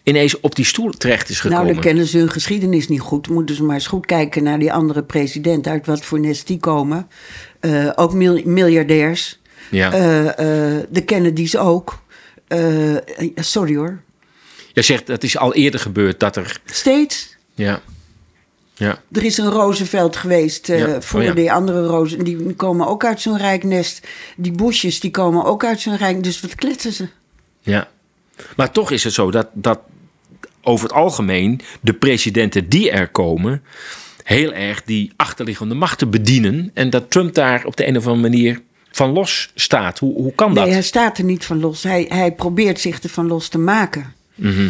ineens op die stoel terecht is gekomen? Nou, dan kennen ze hun geschiedenis niet goed. Moeten ze maar eens goed kijken naar die andere presidenten. Uit wat voor nest die komen. Eh, ook mil- miljardairs. Ja. Eh, eh, de Kennedys ook. Eh, sorry hoor. Jij zegt dat is al eerder gebeurd dat er. Steeds. Ja. Ja. Er is een Roosevelt geweest Ja, voor oh ja. die andere rozen. Die komen ook uit zo'n rijk nest. Die Bushes die komen ook uit zo'n rijk. Dus wat kletsen ze? Ja. Maar toch is het zo dat, dat over het algemeen de presidenten die er komen. heel erg die achterliggende machten bedienen. En dat Trump daar op de een of andere manier van los staat. Hoe, hoe kan dat? Nee, hij staat er niet van los. Hij, hij probeert zich er van los te maken.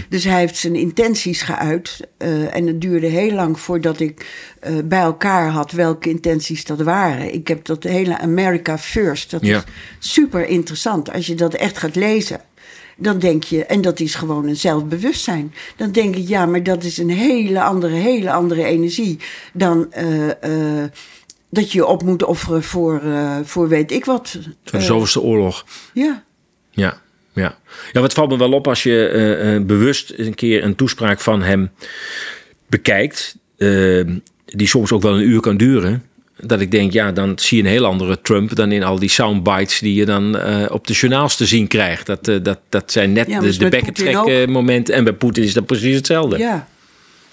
Dus hij heeft zijn intenties geuit. eh, en het duurde heel lang voordat ik eh, bij elkaar had welke intenties dat waren. Ik heb dat hele America First. Dat Ja. is super interessant. Als je dat echt gaat lezen. Dan denk je, en dat is gewoon een zelfbewustzijn. Dan denk ik, ja, maar dat is een hele andere, hele andere energie dan eh, dat je je op moet offeren voor, eh, voor weet ik wat. Voor de Eh, zoveelste oorlog. ja. Ja, ja. Ja, wat valt me wel op als je eh, eh, bewust een keer een toespraak van hem bekijkt, eh, die soms ook wel een uur kan duren. Dat ik denk, ja, dan zie je een heel andere Trump dan in al die soundbites die je dan eh, op de journaals te zien krijgt. Dat, eh, dat, dat zijn net Ja, de, Poetin bekkentrek eh, momenten. En bij Poetin is dat precies hetzelfde. Ja,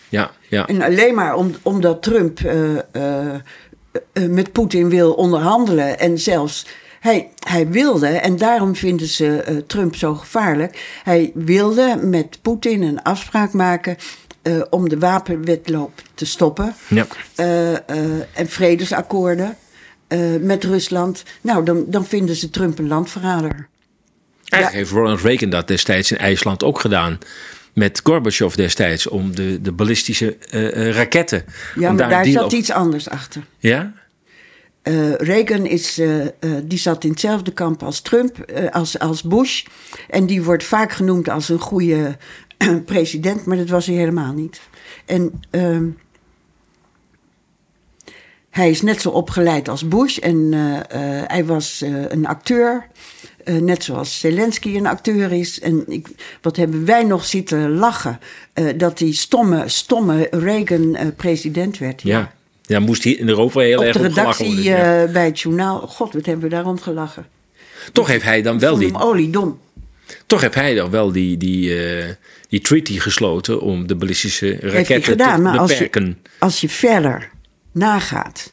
ja. ja, En alleen maar om, omdat Trump eh, eh, eh, met Poetin wil onderhandelen. En zelfs hij, hij wilde, en daarom vinden ze eh, Trump zo gevaarlijk. Hij wilde met Poetin een afspraak maken eh, om de wapenwetloop te stoppen. ja. eh, eh, en vredesakkoorden eh, met Rusland. Nou, dan, dan vinden ze Trump een landverrader. Eigenlijk heeft Ronald Reagan dat destijds in IJsland ook gedaan. Met Gorbachev destijds om de, de ballistische eh, eh, raketten. Ja, maar daar zat op- iets anders achter. Ja? Eh, Reagan is, die zat in hetzelfde kamp als Trump, als, als Bush. En die wordt vaak genoemd als een goede president, maar dat was hij helemaal niet. En ehm, hij is net zo opgeleid als Bush en hij was een acteur. Eh, net zoals Zelensky een acteur is. En ik, wat hebben wij nog zitten lachen eh, dat die stomme, stomme Reagan eh, president werd. Ja. Ja, moest hier in Europa heel Op erg de op gelachen redactie ja. bij het journaal. God, wat hebben we daarom gelachen. Toch heeft hij dan wel die, oliedom. toch heeft hij dan wel die, die, die treaty gesloten om de ballistische hij raketten gedaan. te Maar als je, beperken. als je verder nagaat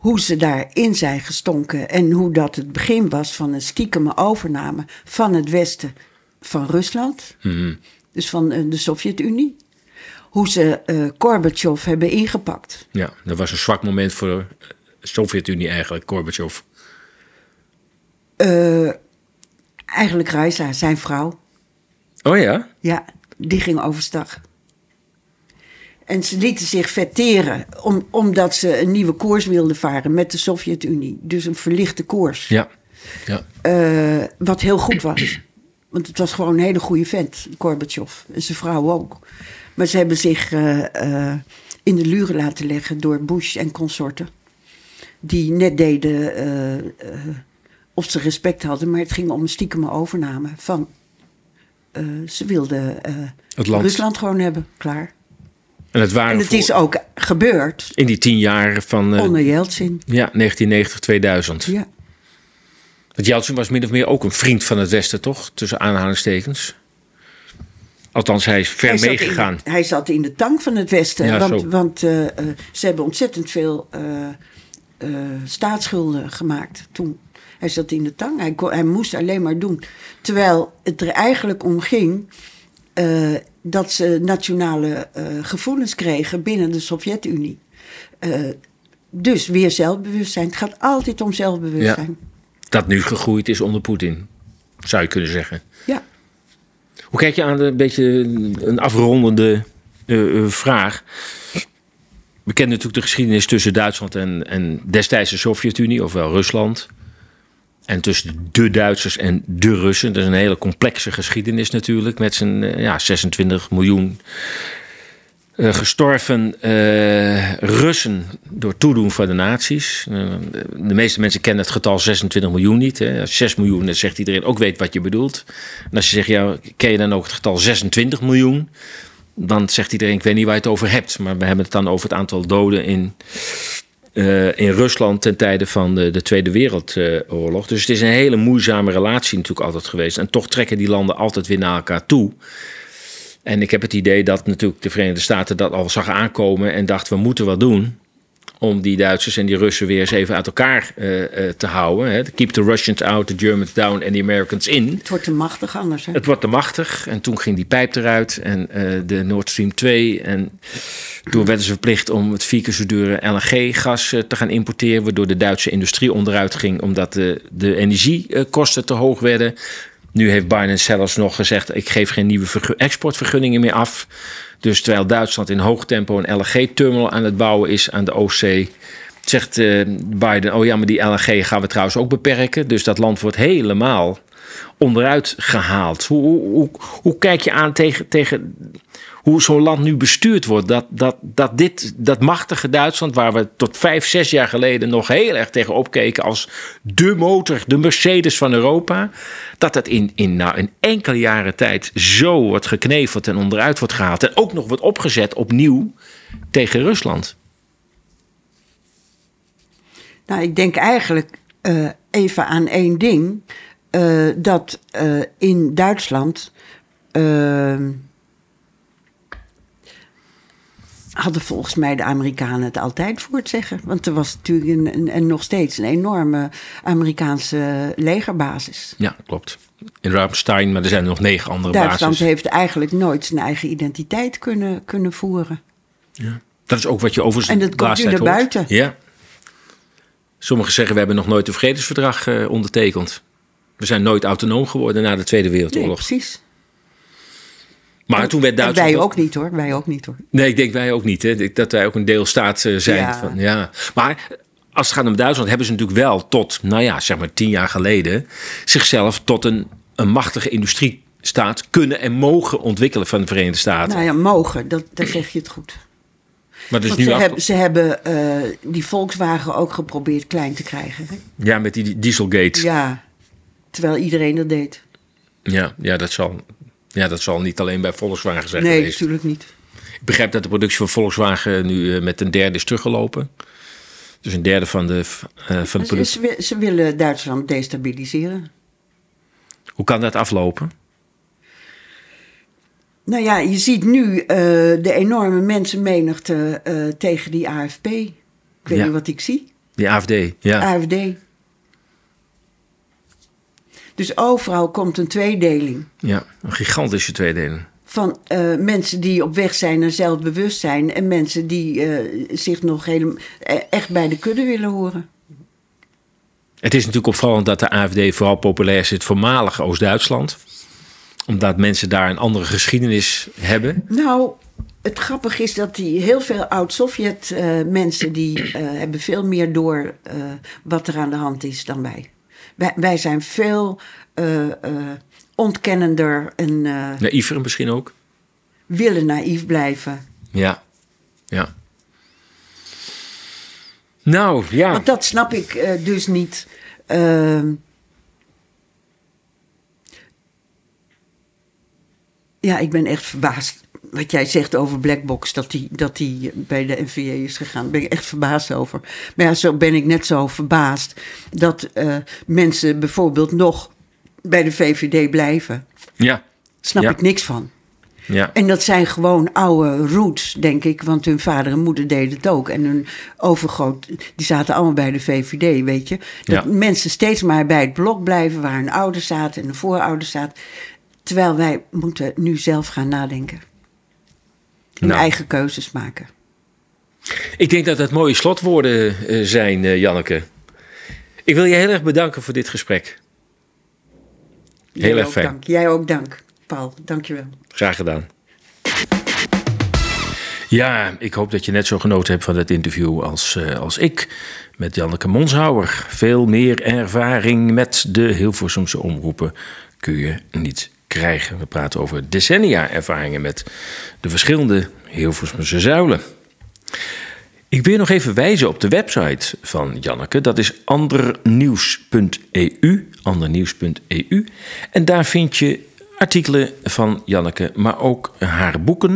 hoe ze daarin zijn gestonken... en hoe dat het begin was van een stiekeme overname van het westen van Rusland... Mhm. dus van eh, de Sovjet-Unie... hoe ze eh Gorbachev hebben ingepakt. Ja, dat was een zwak moment voor de Sovjet-Unie eigenlijk, Gorbachev. Eh, eigenlijk Raisa, zijn vrouw... Oh ja? Ja, die ging overstag. En ze lieten zich vetteren om, omdat ze een nieuwe koers wilden varen met de Sovjet-Unie. Dus een verlichte koers. Ja. ja. Eh, wat heel goed was. Want het was gewoon een hele goede vent, Gorbachev. En zijn vrouw ook. Maar ze hebben zich eh, eh, in de luren laten leggen door Bush en consorten. Die net deden of ze respect hadden, maar het ging om een stiekeme overname van. ze wilden. Rusland gewoon hebben, klaar. En het waren En het is ook gebeurd in die tien jaar van eh, onder Yeltsin. ja, 1990, 2000. Ja. Want Yeltsin was min of meer ook een vriend van het Westen, toch? Tussen aanhalingstekens. Althans, hij is ver Hij zat in- meegegaan. hij zat in de tank van het Westen. Ja, want want eh, eh, ze hebben ontzettend veel eh, staatsschulden gemaakt toen. Hij zat in de tank. Hij, kon- hij moest alleen maar doen. Terwijl het er eigenlijk om ging dat ze nationale eh, gevoelens kregen binnen de Sovjet-Unie. Eh, dus weer zelfbewustzijn. Het gaat altijd om zelfbewustzijn. Dat nu gegroeid is onder Poetin, zou je kunnen zeggen. Ja. Hoe kijk je aan de, een beetje een afrondende eh, vraag? We kennen natuurlijk de geschiedenis tussen Duitsland en, en destijds de Sovjet-Unie, ofwel Rusland. En tussen de Duitsers en de Russen. Dat is een hele complexe geschiedenis natuurlijk. Met zijn eh, ja, 26 miljoen eh, gestorven eh, Russen door toedoen van de nazi's. Eh, de meeste mensen kennen het getal 26 miljoen niet. Hè. Als 6 miljoen, dan zegt iedereen ook weet wat je bedoelt. En als je zegt, ja, ken je dan ook het getal 26 miljoen? Dan zegt iedereen, ik weet niet waar je het over hebt. Maar we hebben het dan over het aantal doden in, eh, in Rusland ten tijde van de, de Tweede Wereldoorlog. Dus het is een hele moeizame relatie natuurlijk altijd geweest. En toch trekken die landen altijd weer naar elkaar toe. En ik heb het idee dat natuurlijk de Verenigde Staten dat al zag aankomen en dacht we moeten wat doen om die Duitsers en die Russen weer eens even uit elkaar eh, eh, te houden. Hè. Keep the Russians out, the Germans down and the Americans in. Het wordt te machtig anders. Hè? Het wordt te machtig en toen ging die pijp eruit en eh, de Nord Stream 2. En toen werden ze verplicht om het vier keer zo dure LNG-gas te gaan importeren, waardoor de Duitse industrie onderuit ging omdat de, de energiekosten te hoog werden. Nu heeft Biden zelfs nog gezegd: ik geef geen nieuwe exportvergunningen meer af. Dus terwijl Duitsland in hoog tempo een LNG-terminal aan het bouwen is aan de Oostzee, zegt uh, Biden: oh ja, maar die LNG gaan we trouwens ook beperken. Dus dat land wordt helemaal onderuit gehaald. Hoe, hoe, hoe, hoe kijk je aan tegen, tegen hoe zo'n land nu bestuurd wordt. Dat, dat, dat dit, dat machtige Duitsland, waar we tot vijf, zes jaar geleden nog heel erg tegen opkeken als de motor, de Mercedes van Europa. Dat dat in, in, nou, in enkele jaren tijd zo wordt gekneveld en onderuit wordt gehaald. En ook nog wordt opgezet opnieuw tegen Rusland. Nou, ik denk eigenlijk uh, even aan één ding. Uh, dat uh, in Duitsland hadden volgens mij de Amerikanen het altijd voor het zeggen. Want er was natuurlijk een, en nog steeds een enorme Amerikaanse legerbasis. Ja, klopt. In Ramstein, maar er zijn nog negen andere Duitsland bases. heeft eigenlijk nooit zijn eigen identiteit kunnen, kunnen voeren. Ja. Dat is ook wat je over En dat komt nu naar buiten. Ja. Sommigen zeggen we hebben nog nooit een vredesverdrag uh, ondertekend. We zijn nooit autonoom geworden na de Tweede Wereldoorlog. Nee, precies. Maar toen werd Duitsland. Wij ook niet hoor. Wij ook niet hoor. Nee, ik denk wij ook niet. Hè. Dat wij ook een deelstaat uh, zijn. Ja. Van, ja. Maar als het gaat om Duitsland, hebben ze natuurlijk wel tot, nou ja, zeg maar tien jaar geleden, zichzelf tot een, een machtige industriestaat kunnen en mogen ontwikkelen van de Verenigde Staten. Nou ja, mogen, dat, daar zeg je het goed. Maar dus nu ze, af... hebben, ze hebben uh, die Volkswagen ook geprobeerd klein te krijgen. Hè? Ja, met die Dieselgate. Ja, terwijl iedereen dat deed. Ja, ja dat zal ja, dat zal niet alleen bij Volkswagen zijn nee, geweest. natuurlijk niet. Ik begrijp dat de productie van Volkswagen nu uh, met een derde is teruggelopen. Dus een derde van de, uh, van de productie. Ze, ze, willen Duitsland destabiliseren. Hoe kan dat aflopen? Nou ja, je ziet nu uh, de enorme mensenmenigte tegen die AFP. Ik weet Ja. niet wat ik zie. Die AFD, ja. AFD. Dus overal komt een tweedeling. ja. Een gigantische tweedeling. Van uh, mensen die op weg zijn naar zelfbewustzijn en mensen die uh, zich nog helemaal echt bij de kudde willen horen. Het is natuurlijk opvallend dat de AFD vooral populair is in het voormalige Oost-Duitsland. Omdat mensen daar een andere geschiedenis hebben. Nou, het grappige is dat die heel veel oud-Sovjet uh, mensen die hebben veel meer door wat er aan de hand is dan wij. Wij, wij zijn veel uh, uh, ontkennender en. Uh, Naïver misschien ook. Willen naïef blijven. Ja, ja. Nou, ja. Want dat snap ik dus niet. Ehm, ja, ik ben echt verbaasd. Wat jij zegt over Blackbox, dat die, dat die bij de NVA is gegaan. Daar ben ik echt verbaasd over. Maar ja, zo ben ik net zo verbaasd dat uh, mensen bijvoorbeeld nog bij de VVD blijven. Ja. Snap ja. ik niks van. Ja. En dat zijn gewoon oude roots, denk ik. Want hun vader en moeder deden het ook. En hun overgroot, die zaten allemaal bij de VVD, weet je. Dat Ja. mensen steeds maar bij het blok blijven waar hun ouders zaten en de voorouders zaten. Terwijl wij moeten nu zelf gaan nadenken. En Nou. eigen keuzes maken. Ik denk dat dat mooie slotwoorden uh, zijn, uh, Janneke. Ik wil je heel erg bedanken voor dit gesprek. Heel Jij erg fijn. Dank. Jij ook dank, Paul. Dank je wel. Graag gedaan. Ja, ik hoop dat je net zo genoten hebt van het interview als, uh, als ik met Janneke Monshouwer. Veel meer ervaring met de Hilversumse omroepen kun je niet krijgen. We praten over decennia ervaringen met de verschillende Hilversumse zuilen. Ik wil nog even wijzen op de website van Janneke. Dat is andernieuws.eu. Andernieuws.eu. En daar vind je artikelen van Janneke, maar ook haar boeken.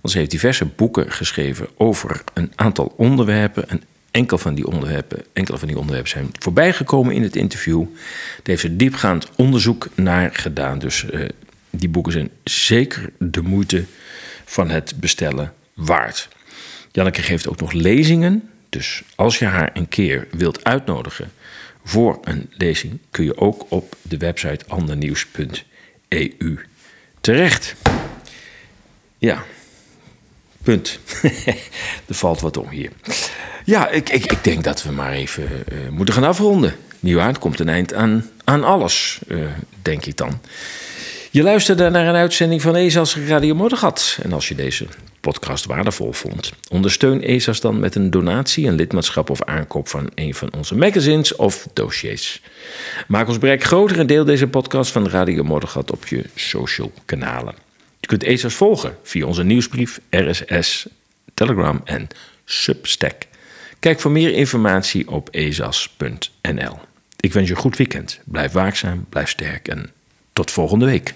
Want ze heeft diverse boeken geschreven over een aantal onderwerpen. En enkel van die onderwerpen, enkele van die onderwerpen zijn voorbijgekomen in het interview. Daar heeft ze diepgaand onderzoek naar gedaan. Dus uh, die boeken zijn zeker de moeite van het bestellen waard. Janneke geeft ook nog lezingen. Dus als je haar een keer wilt uitnodigen voor een lezing, kun je ook op de website andernieuws.eu terecht. Ja, punt. er valt wat om hier. Ja, ik, ik, ik denk dat we maar even uh, moeten gaan afronden. nieuwjaar komt een eind aan, aan alles, uh, denk ik dan. Je luisterde naar een uitzending van ESA's Radio Moddergat. En als je deze podcast waardevol vond, ondersteun ESA's dan met een donatie, een lidmaatschap of aankoop van een van onze magazines of dossiers. Maak ons bereik groter en deel deze podcast van Radio Moddergat op je social kanalen. Je kunt ESA's volgen via onze nieuwsbrief, RSS, Telegram en Substack. Kijk voor meer informatie op ezas.nl. Ik wens je een goed weekend. Blijf waakzaam, blijf sterk en tot volgende week.